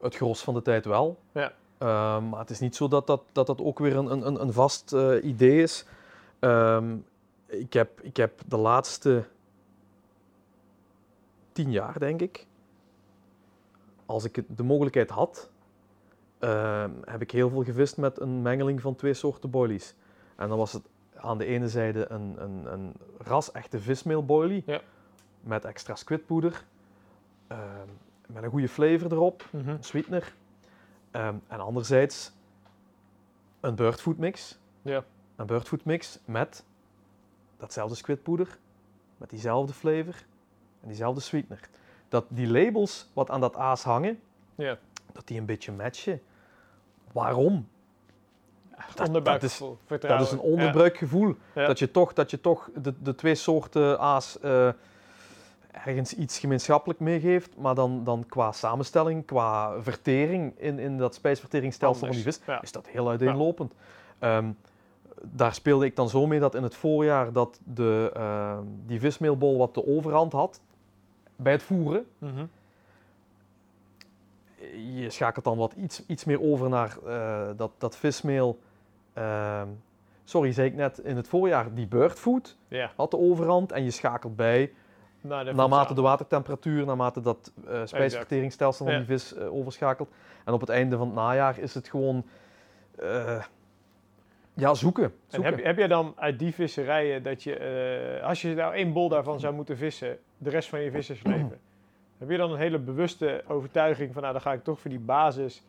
Het gros van de tijd wel. Ja. Ehm, maar het is niet zo dat dat, dat, dat ook weer een, een, een vast eh, idee is. Ehm, ik, heb, ik heb de laatste tien jaar, denk ik, als ik de mogelijkheid had, ehm, heb ik heel veel gevist met een mengeling van twee soorten boilies. En dan was het aan de ene zijde een, een, een ras-echte vismeelboilie Ja. met extra squidpoeder, ehm, met een goede flavor erop Mhm. een sweetener. Ehm, en anderzijds een birdfood mix. Ja. Een birdfood mix met datzelfde squidpoeder, met diezelfde flavor en diezelfde sweetener. Dat die labels wat aan dat aas hangen, Ja. dat die een beetje matchen. Waarom? Dat Onderbuikgevoel, Dat is een onderbuikgevoel. Ja. Dat je toch, dat je toch de, de twee soorten aas eh, ergens iets gemeenschappelijk meegeeft, maar dan, dan qua samenstelling, qua vertering in, in dat spijsverteringsstelsel van die vis, Ja. is dat heel uiteenlopend. Ehm, daar speelde ik dan zo mee dat in het voorjaar dat de, ehm, die vismeelbol wat de overhand had bij het voeren, Mhm. je schakelt dan wat iets, iets meer over naar eh, dat, dat vismeel. Ehm, sorry, zei ik net in het voorjaar, die birdfood had de overhand. En je schakelt bij, Nou, naarmate de watertemperatuur, naarmate dat eh spijsverteringsstelsel van die vis eh, overschakelt. En op het einde van het najaar is het gewoon, eh, ja, zoeken. En zoeken. heb, heb jij dan uit die visserijen dat je, als je nou één bol daarvan zou moeten vissen, de rest van je vissersleven, heb je dan een hele bewuste overtuiging van, nou dan ga ik toch voor die basis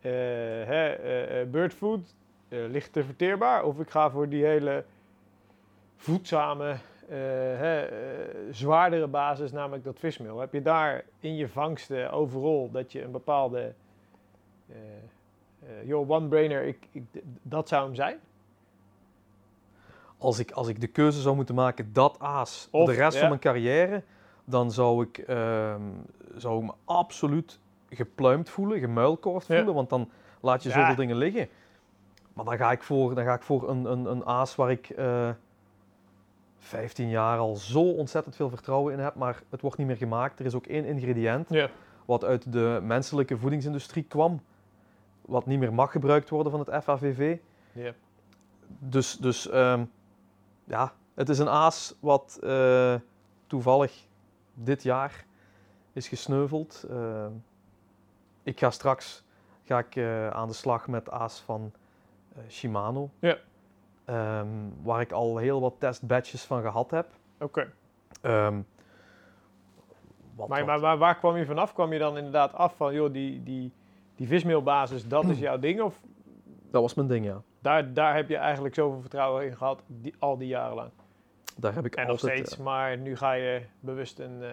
hè, birdfood, eh, licht te verteerbaar, of ik ga voor die hele voedzame, eh, hè, eh, zwaardere basis, namelijk dat vismeel. Heb je daar in je vangsten overal dat je een bepaalde, joh, one-brainer, ik, ik, dat zou hem zijn? als ik, als ik de keuze zou moeten maken dat aas Of, de rest ja. van mijn carrière, dan zou ik, ehm, zou ik me absoluut gepluimd voelen, gemuilkorfd Ja. voelen, want dan laat je Ja. zoveel dingen liggen. Maar dan ga ik voor, dan ga ik voor een, een, een aas waar ik eh 15 jaar al zo ontzettend veel vertrouwen in heb, maar het wordt niet meer gemaakt. Er is ook één ingrediënt Ja. wat uit de menselijke voedingsindustrie kwam, wat niet meer mag gebruikt worden van het FAVV. Ja. Dus, dus ehm, ja, het is een aas wat eh, toevallig dit jaar is gesneuveld. Ehm, ik ga straks ga ik, eh, aan de slag met aas van Shimano. Ja. Ehm, waar ik al heel wat testbatches van gehad heb. Oké. Ehm, wat- Maar, maar, waar kwam je vanaf? Kwam je dan inderdaad af van, joh, die, die, die vismeelbasis, dat is jouw ding? Of Dat was mijn ding, ja. daar, daar heb je eigenlijk zoveel vertrouwen in gehad, die, al die jaren lang? Daar heb ik En nog steeds, eh, maar nu ga je bewust een, eh,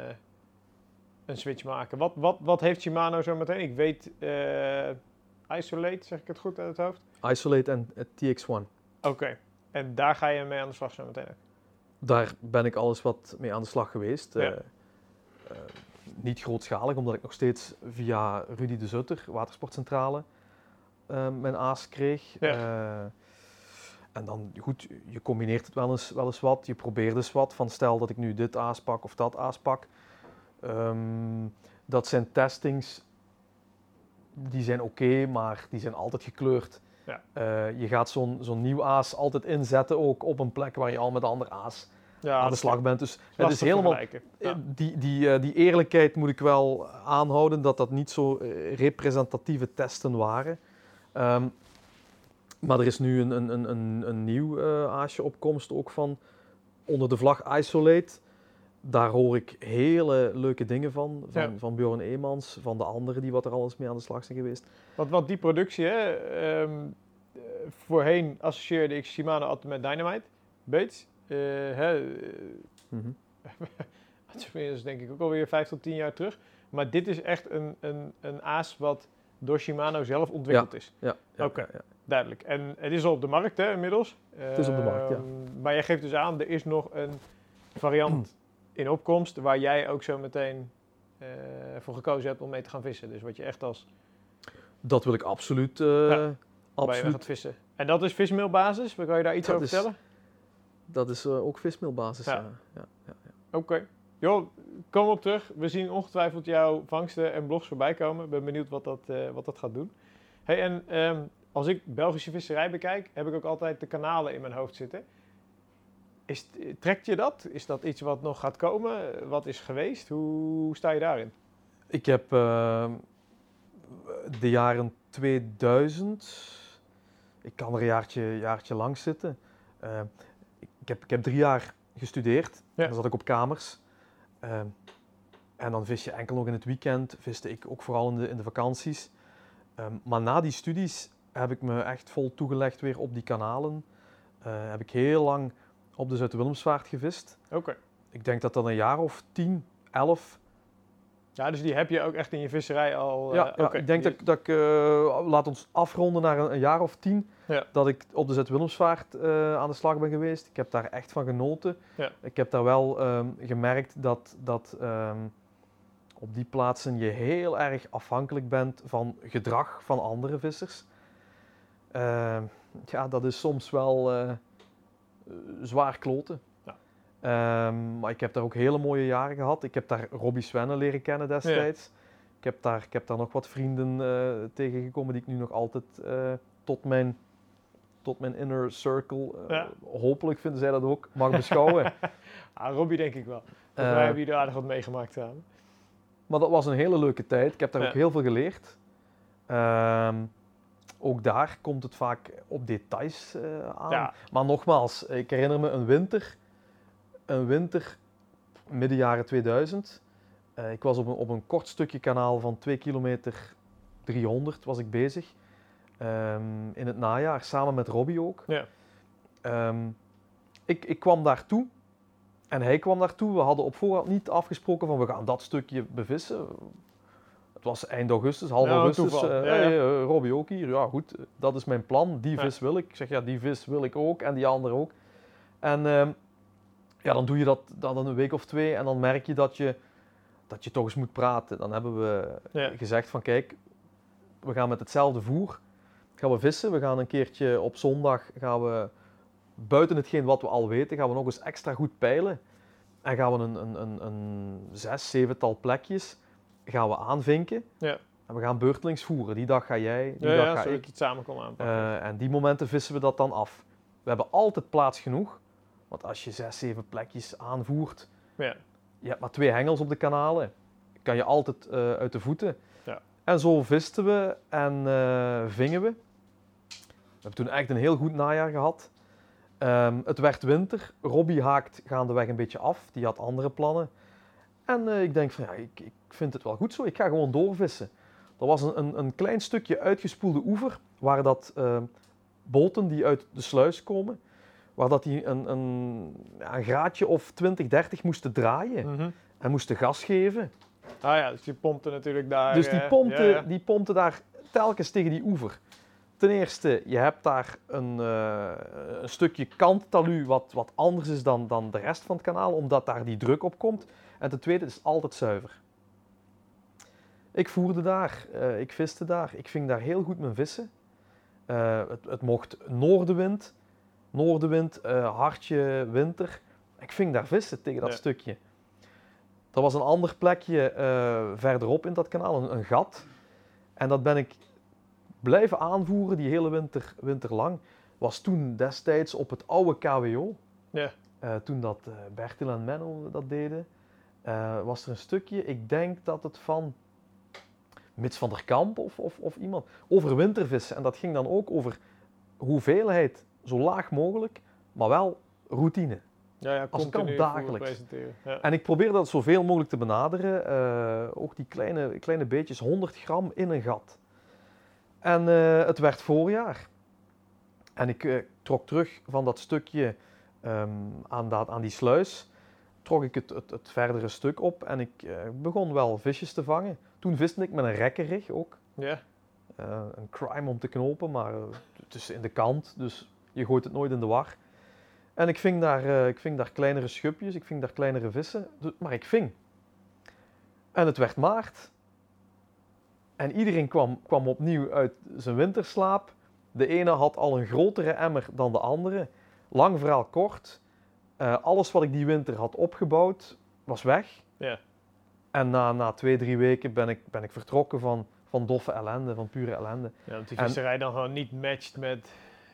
een switch maken. Wat, wat, wat heeft Shimano zo meteen? Ik weet, eh, Isolate, zeg ik het goed uit het hoofd? Isolate en eh, TX1. Oké. En daar ga je mee aan de slag zo meteen? Daar ben ik alles wat mee aan de slag geweest. Ja. Eh, eh, niet grootschalig, omdat ik nog steeds via Rudy de Zutter, Watersportcentrale, mijn aas kreeg. Ja. En dan, goed, je combineert het wel eens, wel eens wat. Je probeert eens wat van stel dat ik nu dit aas pak of dat aas pak. Ehm, dat zijn testings, die zijn oké, maar die zijn altijd gekleurd. Ja. Eh, je gaat zo'n zo'n nieuw aas altijd inzetten, ook op een plek waar je al met ander aas Ja, aan de slag bent. Dus het is helemaal. Ja. eh, die, die, eh, die eerlijkheid moet ik wel aanhouden, dat dat niet zo representatieve testen waren. Ehm, maar er is nu een, een, een, een, een nieuw aasje op komst, ook van onder de vlag Isolate. Daar hoor ik hele leuke dingen van, van, Ja. van Bjorn Eemans, van de anderen die wat er al eens mee aan de slag zijn geweest. Want, die productie, hè, ehm, eh, voorheen associeerde ik Shimano altijd met Dynamite, Bates. Eh, hè, eh, Mhm. is denk ik ook alweer 5 tot 10 jaar terug. Maar dit is echt een, een, een aas wat door Shimano zelf ontwikkeld is. Ja, ja, Oké. Duidelijk. En het is al op de markt hè, inmiddels. Het is op de markt, ja. Ehm, Maar jij geeft dus aan, er is nog een variant in opkomst waar jij ook zo meteen eh, voor gekozen hebt om mee te gaan vissen. Dus wat je echt als Dat wil ik absoluut. eh, Ja, absoluut. gaat vissen. En dat is vismeelbasis? Kan je daar iets Dat over is- vertellen? Dat is eh, ook vismeelbasis. Ja. Ja. Ja, ja, ja. Oké. Joh, kom op terug. We zien ongetwijfeld jouw vangsten en blogs voorbij komen. Ik ben benieuwd wat dat, wat dat gaat doen. Hey, en ehm, als ik Belgische visserij bekijk, heb ik ook altijd de kanalen in mijn hoofd zitten. Is, trekt je dat? Is dat iets wat nog gaat komen? Wat is geweest? Hoe, sta je daarin? Ik heb eh, de jaren 2000. Ik kan er een jaartje, jaartje lang zitten. Eh, ik, heb, ik heb drie jaar gestudeerd. Ja. Dan zat ik op kamers. Eh, en dan vis je enkel nog in het weekend. Viste ik ook vooral in de, in de vakanties. Eh, maar na die studies heb ik me echt vol toegelegd weer op die kanalen. Heb ik heel lang op de Zuid-Willemsvaart gevist. Oké. Ik denk dat dat een jaar of 10, 11 Ja, dus die heb je ook echt in je visserij al. Ja, eh, ja, ik denk Die- dat, ik- dat ik, eh, laat ons afronden naar een, een jaar of tien, Ja. dat ik op de Zuid-Willemsvaart eh, aan de slag ben geweest. Ik heb daar echt van genoten. Ja. Ik heb daar wel ehm, gemerkt dat, dat ehm, op die plaatsen je heel erg afhankelijk bent van gedrag van andere vissers. Ehm, ja, dat is soms wel zwaar kloten. Ja. Ehm, maar ik heb daar ook hele mooie jaren gehad. Ik heb daar Robbie Svenne leren kennen destijds. Ik, heb daar, ik heb daar nog wat vrienden eh, tegengekomen die ik nu nog altijd eh, tot, mijn, tot mijn inner circle, eh, Ja. hopelijk vinden zij dat ook, mag beschouwen. Ah, Robbie denk ik wel. Eh, mij hebben jullie er aardig wat meegemaakt samen. Maar dat was een hele leuke tijd. Ik heb daar ook heel veel geleerd. Ehm, ook daar komt het vaak op details eh, aan. Ja. Maar nogmaals, ik herinner me een winter. Een winter midden jaren 2000. Eh, ik was op een, op een kort stukje kanaal van 2 kilometer 300 was ik bezig. Ehm, in het najaar, samen met Robbie ook. Ja. Ehm, ik, ik kwam daartoe en hij kwam daartoe. We hadden op voorhand niet afgesproken van we gaan dat stukje bevissen. Het was eind augustus, half Ja, augustus. eh, hey, eh, Robbie ook hier. Ja goed, dat is mijn plan. Die vis wil ik. Ik zeg ja, die vis wil ik ook en die andere ook. En ehm, ja, dan doe je dat dan een week of twee en dan merk je dat je, dat je toch eens moet praten. Dan hebben we gezegd van kijk, we gaan met hetzelfde voer gaan we vissen. We gaan een keertje op zondag gaan we buiten hetgeen wat we al weten, gaan we nog eens extra goed peilen. En gaan we een, een, een, een zes, zevental plekjes gaan we aanvinken. Ja. En we gaan beurtelings voeren. Die dag ga jij, die Ja, dag ja, ga ik. het samen kon aanpakken. Eh, en die momenten vissen we dat dan af. We hebben altijd plaats genoeg. Want als je zes, zeven plekjes aanvoert, ja. je hebt maar twee hengels op de kanalen. Kan je altijd eh, uit de voeten. Ja. En zo visten we en eh, vingen we. We hebben toen echt een heel goed najaar gehad. Ehm, het werd winter. Robbie haakt gaandeweg een beetje af. Die had andere plannen. En eh, ik denk van ja, ik, ik vind het wel goed zo. Ik ga gewoon doorvissen. Er was een, een, een klein stukje uitgespoelde oever waar dat ehm, boten die uit de sluis komen, waar dat die een, een, ja, een graadje of 20, 30 moesten draaien Mhm. en moesten gas geven. Ah ja, dus die pompte natuurlijk daar. Dus die eh, pompte, ja, ja. die pompte daar telkens tegen die oever. Ten eerste, je hebt daar een, eh, een stukje kanttalu wat, wat anders is dan, dan de rest van het kanaal, omdat daar die druk op komt. En ten tweede, het is altijd zuiver. Ik voerde daar, eh, ik viste daar, ik ving daar heel goed mijn vissen. Eh, het, het mocht noordenwind, noordenwind, eh, hartje winter. Ik ving daar vissen tegen dat Ja. stukje. Er was een ander plekje verderop in dat kanaal, een, een gat. En dat ben ik blijven aanvoeren die hele winter, winter lang. Was toen destijds op het oude KWO. Ja. Toen dat Bertil en Menno dat deden, eh, was er een stukje, ik denk dat het van Mits van der Kamp of, of, of iemand, over wintervissen. En dat ging dan ook over hoeveelheid zo laag mogelijk, maar wel routine. Ja, ja, Als het kan, dagelijks. Ja. En ik probeer dat zoveel mogelijk te benaderen. eh, ook die kleine, kleine beetjes, 100 gram in een gat. En eh, het werd voorjaar. En ik trok terug van dat stukje ehm, aan, dat, aan die sluis. Trok ik het, het, het verdere stuk op en ik eh, begon wel visjes te vangen. Toen viste ik met een rekkerig ook. Ja. Eh, een crime om te knopen, maar eh, het is in de kant, dus je gooit het nooit in de war. En ik ving daar, ik ving daar kleinere schupjes, ik ving daar kleinere vissen, maar ik ving. En het werd maart. En iedereen kwam, kwam opnieuw uit zijn winterslaap. De ene had al een grotere emmer dan de andere. Lang verhaal kort. Eh, alles wat ik die winter had opgebouwd, was weg. Ja. En na, na twee, drie weken ben ik, ben ik vertrokken van, van doffe ellende, van pure ellende. Ja, dat die En- visserij dan gewoon niet matcht met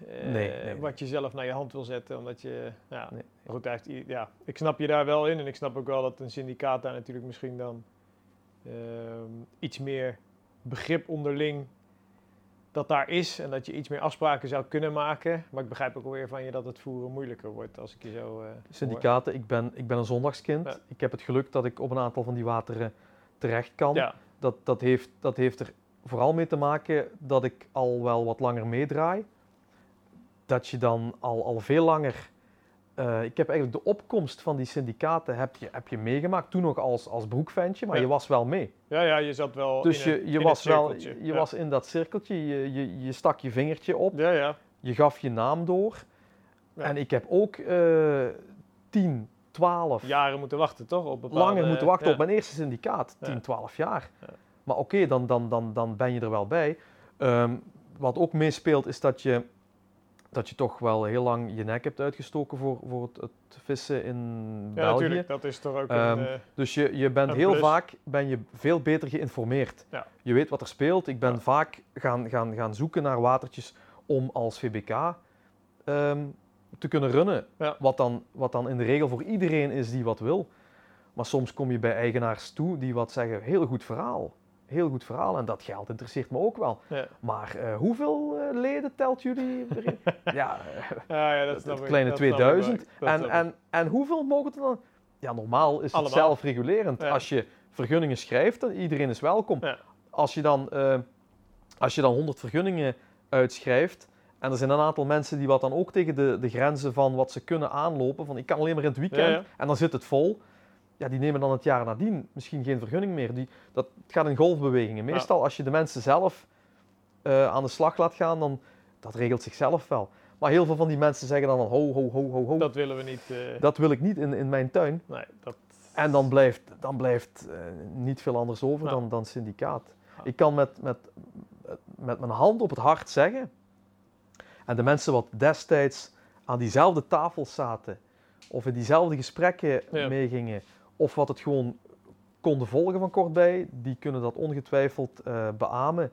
eh, Nee, nee, nee. wat je zelf naar je hand wil zetten. Omdat je, ja, goed, ja, ik snap je daar wel in. En ik snap ook wel dat een syndicaat daar natuurlijk misschien dan ehm, iets meer begrip onderling dat daar is. En dat je iets meer afspraken zou kunnen maken. Maar ik begrijp ook alweer van je dat het voeren moeilijker wordt als ik je zo hoor. Syndicaten, ik ben, ik ben een zondagskind. Ja. Ik heb het geluk dat ik op een aantal van die wateren terecht kan. Ja, Dat, dat, heeft, dat heeft er vooral mee te maken dat ik al wel wat langer meedraai. Dat je dan al, al veel langer... eh, ik heb eigenlijk de opkomst van die syndicaten heb je, heb je meegemaakt. Toen nog als, als broekventje, maar Ja. je was wel mee. ja, ja, je zat wel Dus in je, je, in was wel, je ja. was in dat cirkeltje, je, je, je stak je vingertje op, Ja, ja. je gaf je naam door. Ja. En ik heb ook eh 10, 12, Jaren moeten wachten, toch? Op bepaalde, langer moeten wachten op mijn eerste syndicaat, 10, Ja. 12 jaar. Ja. Maar oké, dan, dan, dan, dan ben je er wel bij. Ehm, wat ook meespeelt is dat je, dat je toch wel heel lang je nek hebt uitgestoken voor, voor het, het vissen in Ja, België. natuurlijk. Dat is toch ook Ehm, een... eh, Dus je, je bent heel plus. vaak ben je veel beter geïnformeerd. Ja. Je weet wat er speelt. Ik ben Ja. vaak gaan, gaan, gaan zoeken naar watertjes om als VBK ehm, te kunnen runnen. Ja. Wat, dan, wat dan in de regel voor iedereen is die wat wil. Maar soms kom je bij eigenaars toe die wat zeggen, heel goed verhaal. Heel goed verhaal en dat geld interesseert me ook wel. ja. Maar eh, hoeveel eh, leden telt jullie erin? ja, eh, Ja, ja, dat ik. kleine Dat snap ik wel. 2000. Dat En, en, en hoeveel mogen er dan? Ja, normaal is het zelfregulerend. Als je vergunningen schrijft, dan iedereen is welkom. Als, je dan, als je dan 100 vergunningen uitschrijft en er zijn een aantal mensen die wat dan ook tegen de, de grenzen van wat ze kunnen aanlopen, van ik kan alleen maar in het weekend Ja, ja. en dan zit het vol. Ja, die nemen dan het jaar nadien misschien geen vergunning meer. Die, dat het gaat in golfbewegingen. Ja. Meestal als je de mensen zelf eh, aan de slag laat gaan, dan dat regelt zichzelf wel. Maar heel veel van die mensen zeggen dan van ho, ho, ho, ho, ho. Dat, Dat willen we niet. eh, wil ik niet in, in mijn tuin. nee, dat... En dan blijft, dan blijft eh, niet veel anders over Ja. dan, dan syndicaat. Ja. Ik kan met, met, met mijn hand op het hart zeggen, en de mensen wat destijds aan diezelfde tafel zaten, of in diezelfde gesprekken meegingen, of wat het gewoon konden volgen van kortbij, die kunnen dat ongetwijfeld eh beamen.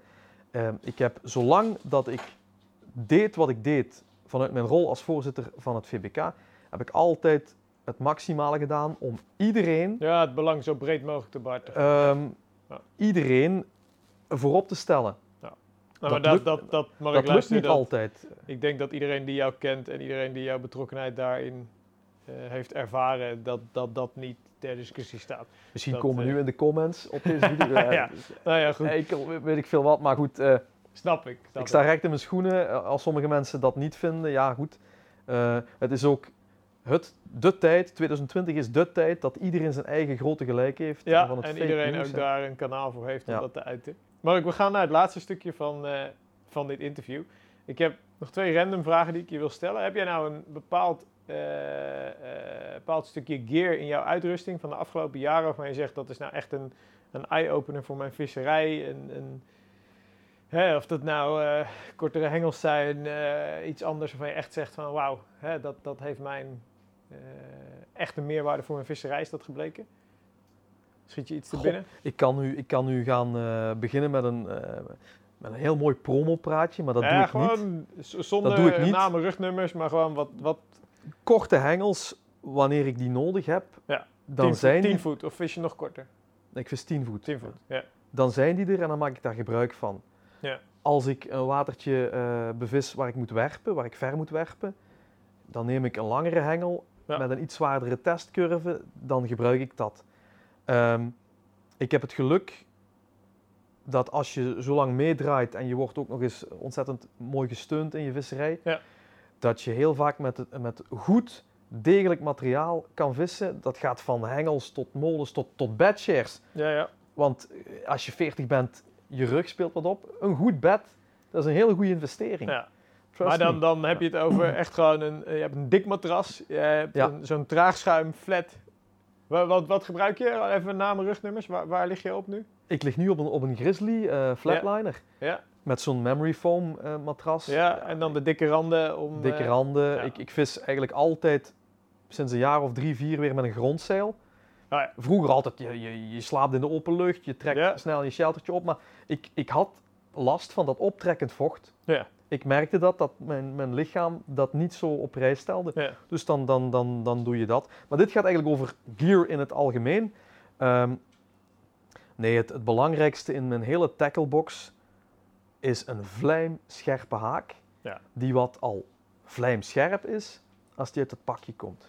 Eh, ik heb zolang dat ik deed wat ik deed vanuit mijn rol als voorzitter van het VBK, heb ik altijd het maximale gedaan om iedereen, Ja, het belang zo breed mogelijk te behartigen. ehm, Ja. iedereen voorop te stellen. Nou, maar dat dat, lukt- dat, dat, lukt luisteren, niet dat- altijd. Ik denk dat iedereen die jou kent en iedereen die jouw betrokkenheid daarin heeft ervaren, dat, dat dat niet ter discussie staat. Misschien dat, komen eh, nu in de comments op deze video. eh, Ja, Nou ja, goed. eikel, weet ik veel wat, maar goed. eh, Snap ik. Snap ik sta recht in mijn schoenen. Eh, Als sommige mensen dat niet vinden, ja goed. Eh, het is ook het, de tijd, 2020 is de tijd dat iedereen zijn eigen grote gelijk heeft. Ja, van het en iedereen news, ook daar een kanaal voor heeft om Ja. dat te uiten. Mark, we gaan naar het laatste stukje van, eh, van dit interview. Ik heb nog twee random vragen die ik je wil stellen. Heb jij nou een bepaald, eh, eh, bepaald stukje gear in jouw uitrusting van de afgelopen jaren waarvan je zegt dat is nou echt een, een eye-opener voor mijn visserij? Een, een, hè, of dat nou eh, kortere hengels zijn, eh, iets anders waarvan je echt zegt van wauw, hè, dat, dat heeft mijn eh, echt een meerwaarde voor mijn visserij, is dat gebleken? Schiet je iets te binnen? Ik kan nu, ik kan nu gaan eh, beginnen met een, eh, met een heel mooi promopraatje, maar dat ja, doe ik niet. gewoon z- zonder Dat doe ik niet. namen, rugnummers, maar gewoon wat, wat Korte hengels, wanneer ik die nodig heb, Ja, dan 10 zijn voet, 10 die... voet of vis je nog korter? Ik vis 10 voet. 10 voet, ja. dan zijn die er en dan maak ik daar gebruik van. Ja. Als ik een watertje eh, bevis waar ik moet werpen, waar ik ver moet werpen, dan neem ik een langere hengel Ja. met een iets zwaardere testcurve, dan gebruik ik dat. Ehm, ik heb het geluk dat als je zo lang meedraait en je wordt ook nog eens ontzettend mooi gesteund in je visserij, Ja. Dat je heel vaak met, met goed degelijk materiaal kan vissen. Dat gaat van hengels tot molens tot, tot bedshares. Ja, ja. Want eh, als je 40 bent, je rug speelt wat op. Een goed bed, dat is een hele goede investering. ja. Maar dan, dan heb je het over echt gewoon een, je hebt een dik matras, je hebt Ja. zo'n traagschuim flat. Wat, wat, wat gebruik je? Even namen, rugnummers. Waar, waar lig je op nu? Ik lig nu op een, op een Grizzly eh, flatliner. Ja. Met zo'n memory foam eh, matras. Ja, en dan de dikke randen om... Dikke eh, randen. ja. Ik, ik vis eigenlijk altijd sinds een jaar of drie, vier weer met een grondzeil. Ah, ja. Vroeger altijd, je, je, je slaapt in de open lucht, je trekt Ja. snel je sheltertje op. Maar ik, ik had last van dat optrekkend vocht. Ja. Ik merkte dat, dat mijn, mijn lichaam dat niet zo op prijs stelde. Ja. Dus dan, dan, dan, dan doe je dat. Maar dit gaat eigenlijk over gear in het algemeen. Ehm, nee, het, het belangrijkste in mijn hele tacklebox is een vlijmscherpe haak. Ja. Die wat al vlijmscherp is als die uit het pakje komt.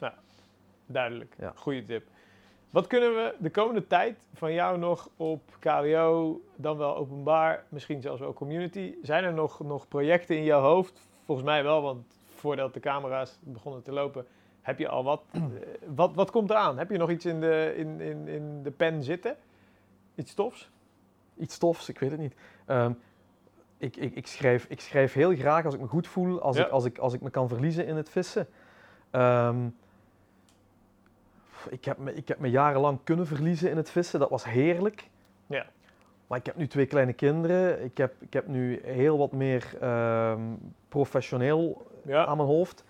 Duidelijk. Ja. Goeie tip. Wat kunnen we de komende tijd van jou nog op KWO, dan wel openbaar, misschien zelfs wel community? Zijn er nog, nog projecten in jouw hoofd? Volgens mij wel, want voordat de camera's begonnen te lopen, heb je al wat. Eh, wat, wat komt eraan? Heb je nog iets in de, in, in, in de pen zitten? Iets tofs? Iets tofs, ik weet het niet. Ehm, ik, ik, ik, schrijf, ik schrijf heel graag als ik me goed voel, als, Ja. ik, als, ik, als ik me kan verliezen in het vissen. Ehm, ik, heb me, ik heb me jarenlang kunnen verliezen in het vissen, dat was heerlijk. Ja. Maar ik heb nu twee kleine kinderen, ik heb, ik heb nu heel wat meer ehm, professioneel Ja. aan mijn hoofd.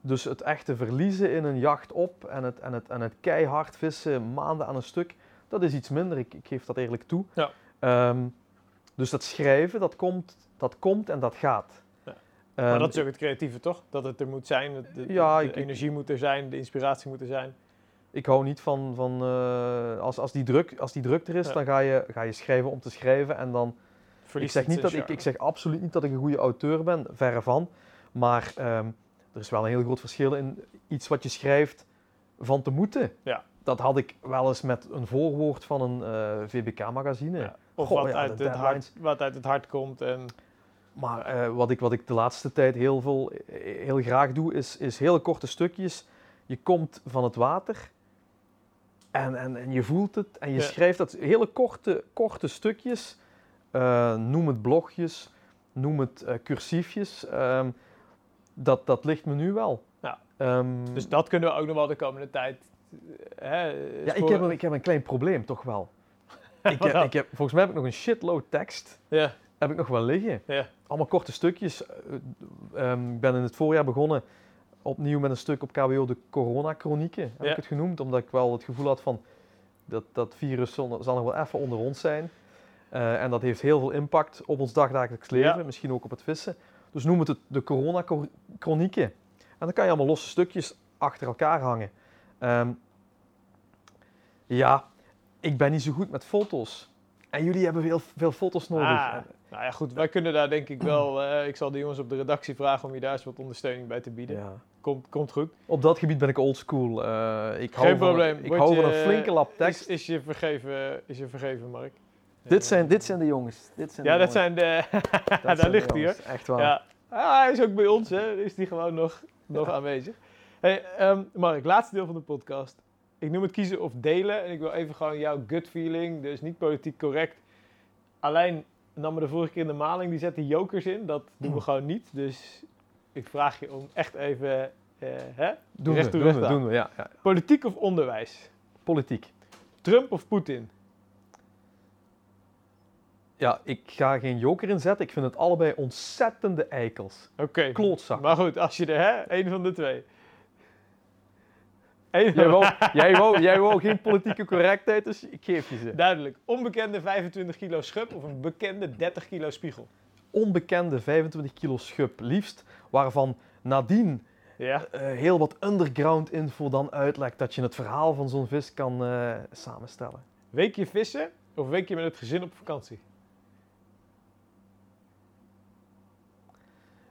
Dus het echte verliezen in een jacht op en het, en het, en het keihard vissen maanden aan een stuk, dat is iets minder. Ik, ik geef dat eerlijk toe. Ja. Ehm, dus dat schrijven, dat komt, dat komt en dat gaat. Ja. Ehm, maar dat is ook het creatieve, toch? Dat het er moet zijn, de, de- Ja, de ik- energie moet er zijn, de inspiratie moet er zijn. Ik hou niet van, van eh, als, als, die druk, als die druk er is, Ja. dan ga je, ga je schrijven om te schrijven. En dan, ik zeg, niet dat, ik, ik zeg absoluut niet dat ik een goede auteur ben, verre van. Maar ehm, er is wel een heel groot verschil in iets wat je schrijft van te moeten. Ja. Dat had ik wel eens met een voorwoord van een eh, VBK-magazine. Ja. Of Goh, wat, ja, uit het hart, wat uit het hart komt. En, Maar eh, wat, ik, wat ik de laatste tijd heel, veel, eh, heel graag doe, is, is hele korte stukjes. Je komt van het water en, en, en je voelt het en je Ja. schrijft dat hele korte, korte stukjes. Eh, noem het blogjes, noem het cursiefjes. Ehm, dat, dat ligt me nu wel. Ja. Ehm, dus dat kunnen we ook nog wel de komende tijd. Hè, ja, ik, heb een, ik heb een klein probleem, toch wel. ik, heb, ik heb, volgens mij heb ik nog een shitload tekst. Ja, Heb ik nog wel liggen. ja. Allemaal korte stukjes. Eh, ehm, ik ben in het voorjaar begonnen opnieuw met een stuk op KWO de corona-chronieken, heb Ja. ik het genoemd. Omdat ik wel het gevoel had van, dat, dat virus zal, zal nog wel even onder ons zijn. Eh, en dat heeft heel veel impact op ons dagdagelijks leven, Ja. misschien ook op het vissen. Dus noem het het de corona-chronieken. En dan kan je allemaal losse stukjes achter elkaar hangen. Ehm, ja, ik ben niet zo goed met foto's. En jullie hebben veel, veel foto's nodig. Ah, nou ja, goed. Wij kunnen daar denk ik wel. eh, ik zal de jongens op de redactie vragen om je daar eens wat ondersteuning bij te bieden. Ja. Komt, komt goed. Op dat gebied ben ik oldschool. Eh ik hou Geen van, probleem. Ik Word hou van je- een flinke lap Is, tekst. is, je vergeven, is je vergeven, Mark? dit, Eh, zijn, dit zijn de jongens. Dit zijn Ja, de dat jongens. zijn de. Dat daar zijn de ligt hij, jongens. Echt waar. Ja. Ah, hij is ook bij ons, hè? Is die gewoon nog, nog aanwezig. Hey, ehm, Mark, laatste deel van de podcast. Ik noem het kiezen of delen. En ik wil even gewoon jouw gut feeling, dus niet politiek correct. Alleen nam me de vorige keer in de maling, die zette jokers in. Dat doen we gewoon niet. Dus ik vraag je om echt even. eh, hè? Doen Recht we, doen recht we, doen we. Ja, ja. Politiek of onderwijs? Politiek. Trump of Poetin? Ja, ik ga geen joker inzetten. Ik vind het allebei ontzettende eikels. Oké. Klootzak. Maar goed, als je er, hè? Eén van de twee. Eén Jij wou, jij, wou, jij wou geen politieke correctheid, dus ik geef je ze. Duidelijk. Onbekende 25 kilo schub of een bekende 30 kilo spiegel? Onbekende 25 kilo schub, liefst, waarvan nadien Ja. eh, heel wat underground info dan uitlekt, dat je het verhaal van zo'n vis kan eh, samenstellen. Weekje vissen of weekje met het gezin op vakantie?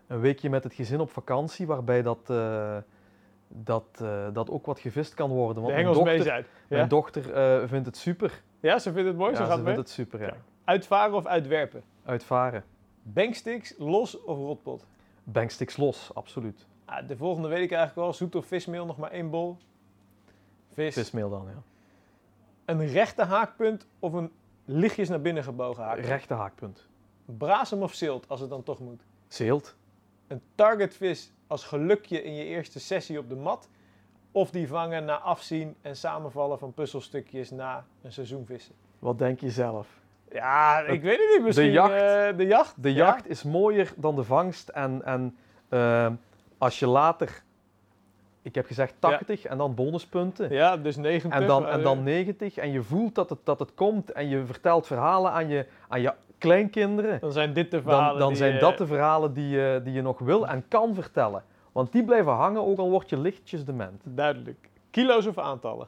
Een weekje met het gezin op vakantie, waarbij dat, eh, dat, eh, dat ook wat gevist kan worden. De Want mijn hengels mee dochter, zijn. mijn Ja? dochter eh, vindt het super. ja, ze vindt het mooi, Ja, zo ze gaat het vindt mee. het super, ja. Uitvaren of uitwerpen? Uitvaren. Banksticks, los of rotpot? Banksticks los, absoluut. Ah, de volgende weet ik eigenlijk wel. Zoet of vismeel, nog maar één bol. Vis. Vismeel dan, ja. Een rechte haakpunt of een lichtjes naar binnen gebogen haakpunt? Rechte haakpunt. Brasem of zilt, als het dan toch moet? Zeelt. Een targetvis als gelukje in je eerste sessie op de mat? Of die vangen na afzien en samenvallen van puzzelstukjes na een seizoenvissen? Wat denk je zelf? Ja, ik weet het niet. Misschien jacht. eh, de jacht. De Ja? jacht is mooier dan de vangst. En, en eh, als je later, ik heb gezegd 80 en dan bonuspunten. Ja, dus 90. En dan, en eh, dan 90 en je voelt dat het, dat het komt en je vertelt verhalen aan je, aan je kleinkinderen. dan zijn dit de verhalen Dan, dan die, zijn dat de verhalen die je, die je nog wil en kan vertellen. Want die blijven hangen, ook al word je lichtjes dement. Duidelijk. Kilo's of aantallen?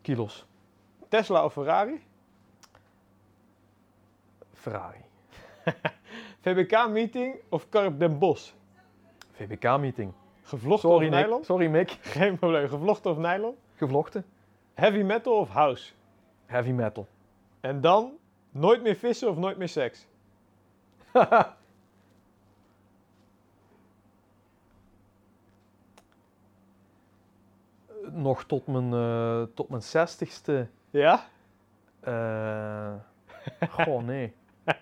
Kilo's. Tesla of Ferrari? Ferrari. VBK-meeting of Karp Den Bos? VBK-meeting. Gevlochten Sorry, of Nick. nylon? Sorry, Mick. Geen probleem. Gevlochten of nylon? Gevlochten. Heavy metal of house? Heavy metal. En dan nooit meer vissen of nooit meer seks? Nog tot mijn, eh, tot mijn zestigste. Ja? eh goh, nee.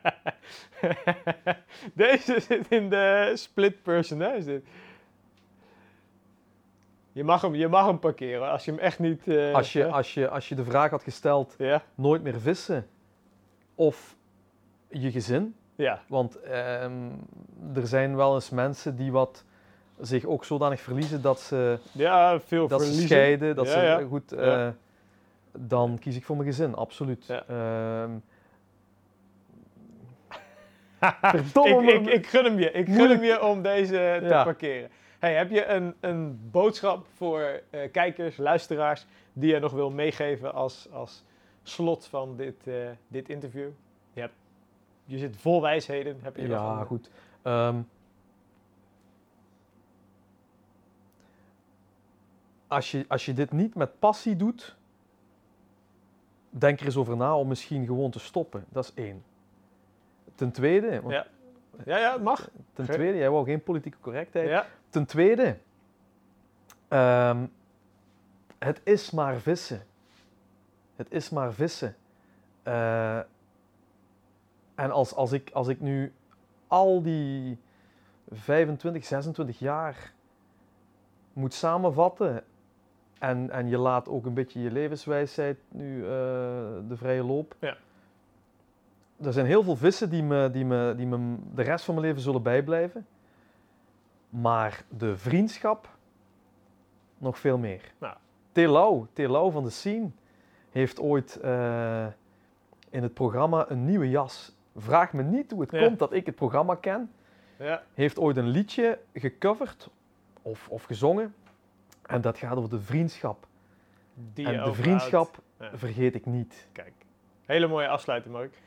Deze zit in de split person, hè? Is dit. Je mag, hem, je mag hem parkeren als je hem echt niet... eh, Als je, als, je, als je de vraag had gesteld, nooit meer vissen of je gezin. Ja. Want ehm, er zijn wel eens mensen die wat zich ook zodanig verliezen dat ze, Ja, veel dat ze verliezen. scheiden. Dat Ja, ze, ja. Goed, eh, dan kies ik voor mijn gezin, absoluut. Ehm, ik, ik, ik gun hem je. Ik gun hem je om deze te parkeren. Hey, heb je een, een boodschap voor eh, kijkers, luisteraars, die je nog wil meegeven als, als slot van dit, eh, dit interview? Je, hebt, je zit vol wijsheden. Heb je nog Ja, een- goed. Ehm, als, je, als je dit niet met passie doet, denk er eens over na om misschien gewoon te stoppen. Dat is één. Ten tweede, want Ja. Ja, ja, het mag. ten tweede jij wou geen politieke correctheid. Ja. Ten tweede, ehm, het is maar vissen. Het is maar vissen. Eh, en als, als, ik, als ik nu al die 25, 26 jaar moet samenvatten en, en je laat ook een beetje je levenswijsheid nu eh, de vrije loop. Ja. Er zijn heel veel vissen die me, die, me, die me de rest van mijn leven zullen bijblijven. Maar de vriendschap nog veel meer. Nou. Telau, Telau van de Scene heeft ooit eh, in het programma een nieuwe jas. Vraag me niet hoe het Ja. komt dat ik het programma ken. Ja. Heeft ooit een liedje gecoverd of, of gezongen. En dat gaat over de vriendschap. Die en de vriendschap Ja. vergeet ik niet. Kijk, hele mooie afsluiting, Mark.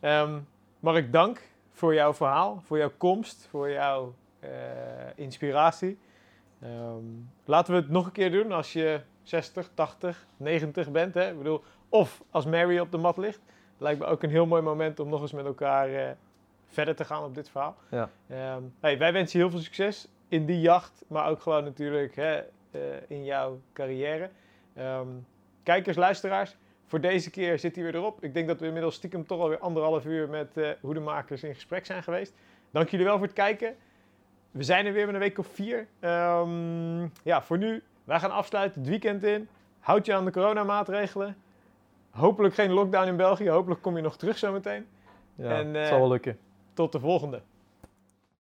Ehm, Mark, dank voor jouw verhaal, voor jouw komst, voor jouw inspiratie. Ehm, laten we het nog een keer doen als je 60, 80, 90 bent. Hè? Ik bedoel, of als Mary op de mat ligt. Lijkt me ook een heel mooi moment om nog eens met elkaar eh, verder te gaan op dit verhaal. Ja. Ehm, hey, wij wensen je heel veel succes in die jacht, maar ook gewoon natuurlijk hè, eh, in jouw carrière. Ehm, kijkers, luisteraars, voor deze keer zit hij weer erop. Ik denk dat we inmiddels stiekem toch alweer anderhalf uur met eh hoedemakers in gesprek zijn geweest. Dank jullie wel voor het kijken. We zijn er weer met een week of vier. Ehm, ja, voor nu, wij gaan afsluiten het weekend in. Houd je aan de coronamaatregelen. Hopelijk geen lockdown in België. Hopelijk kom je nog terug zometeen. Ja, En, het eh, zal wel lukken. Tot de volgende.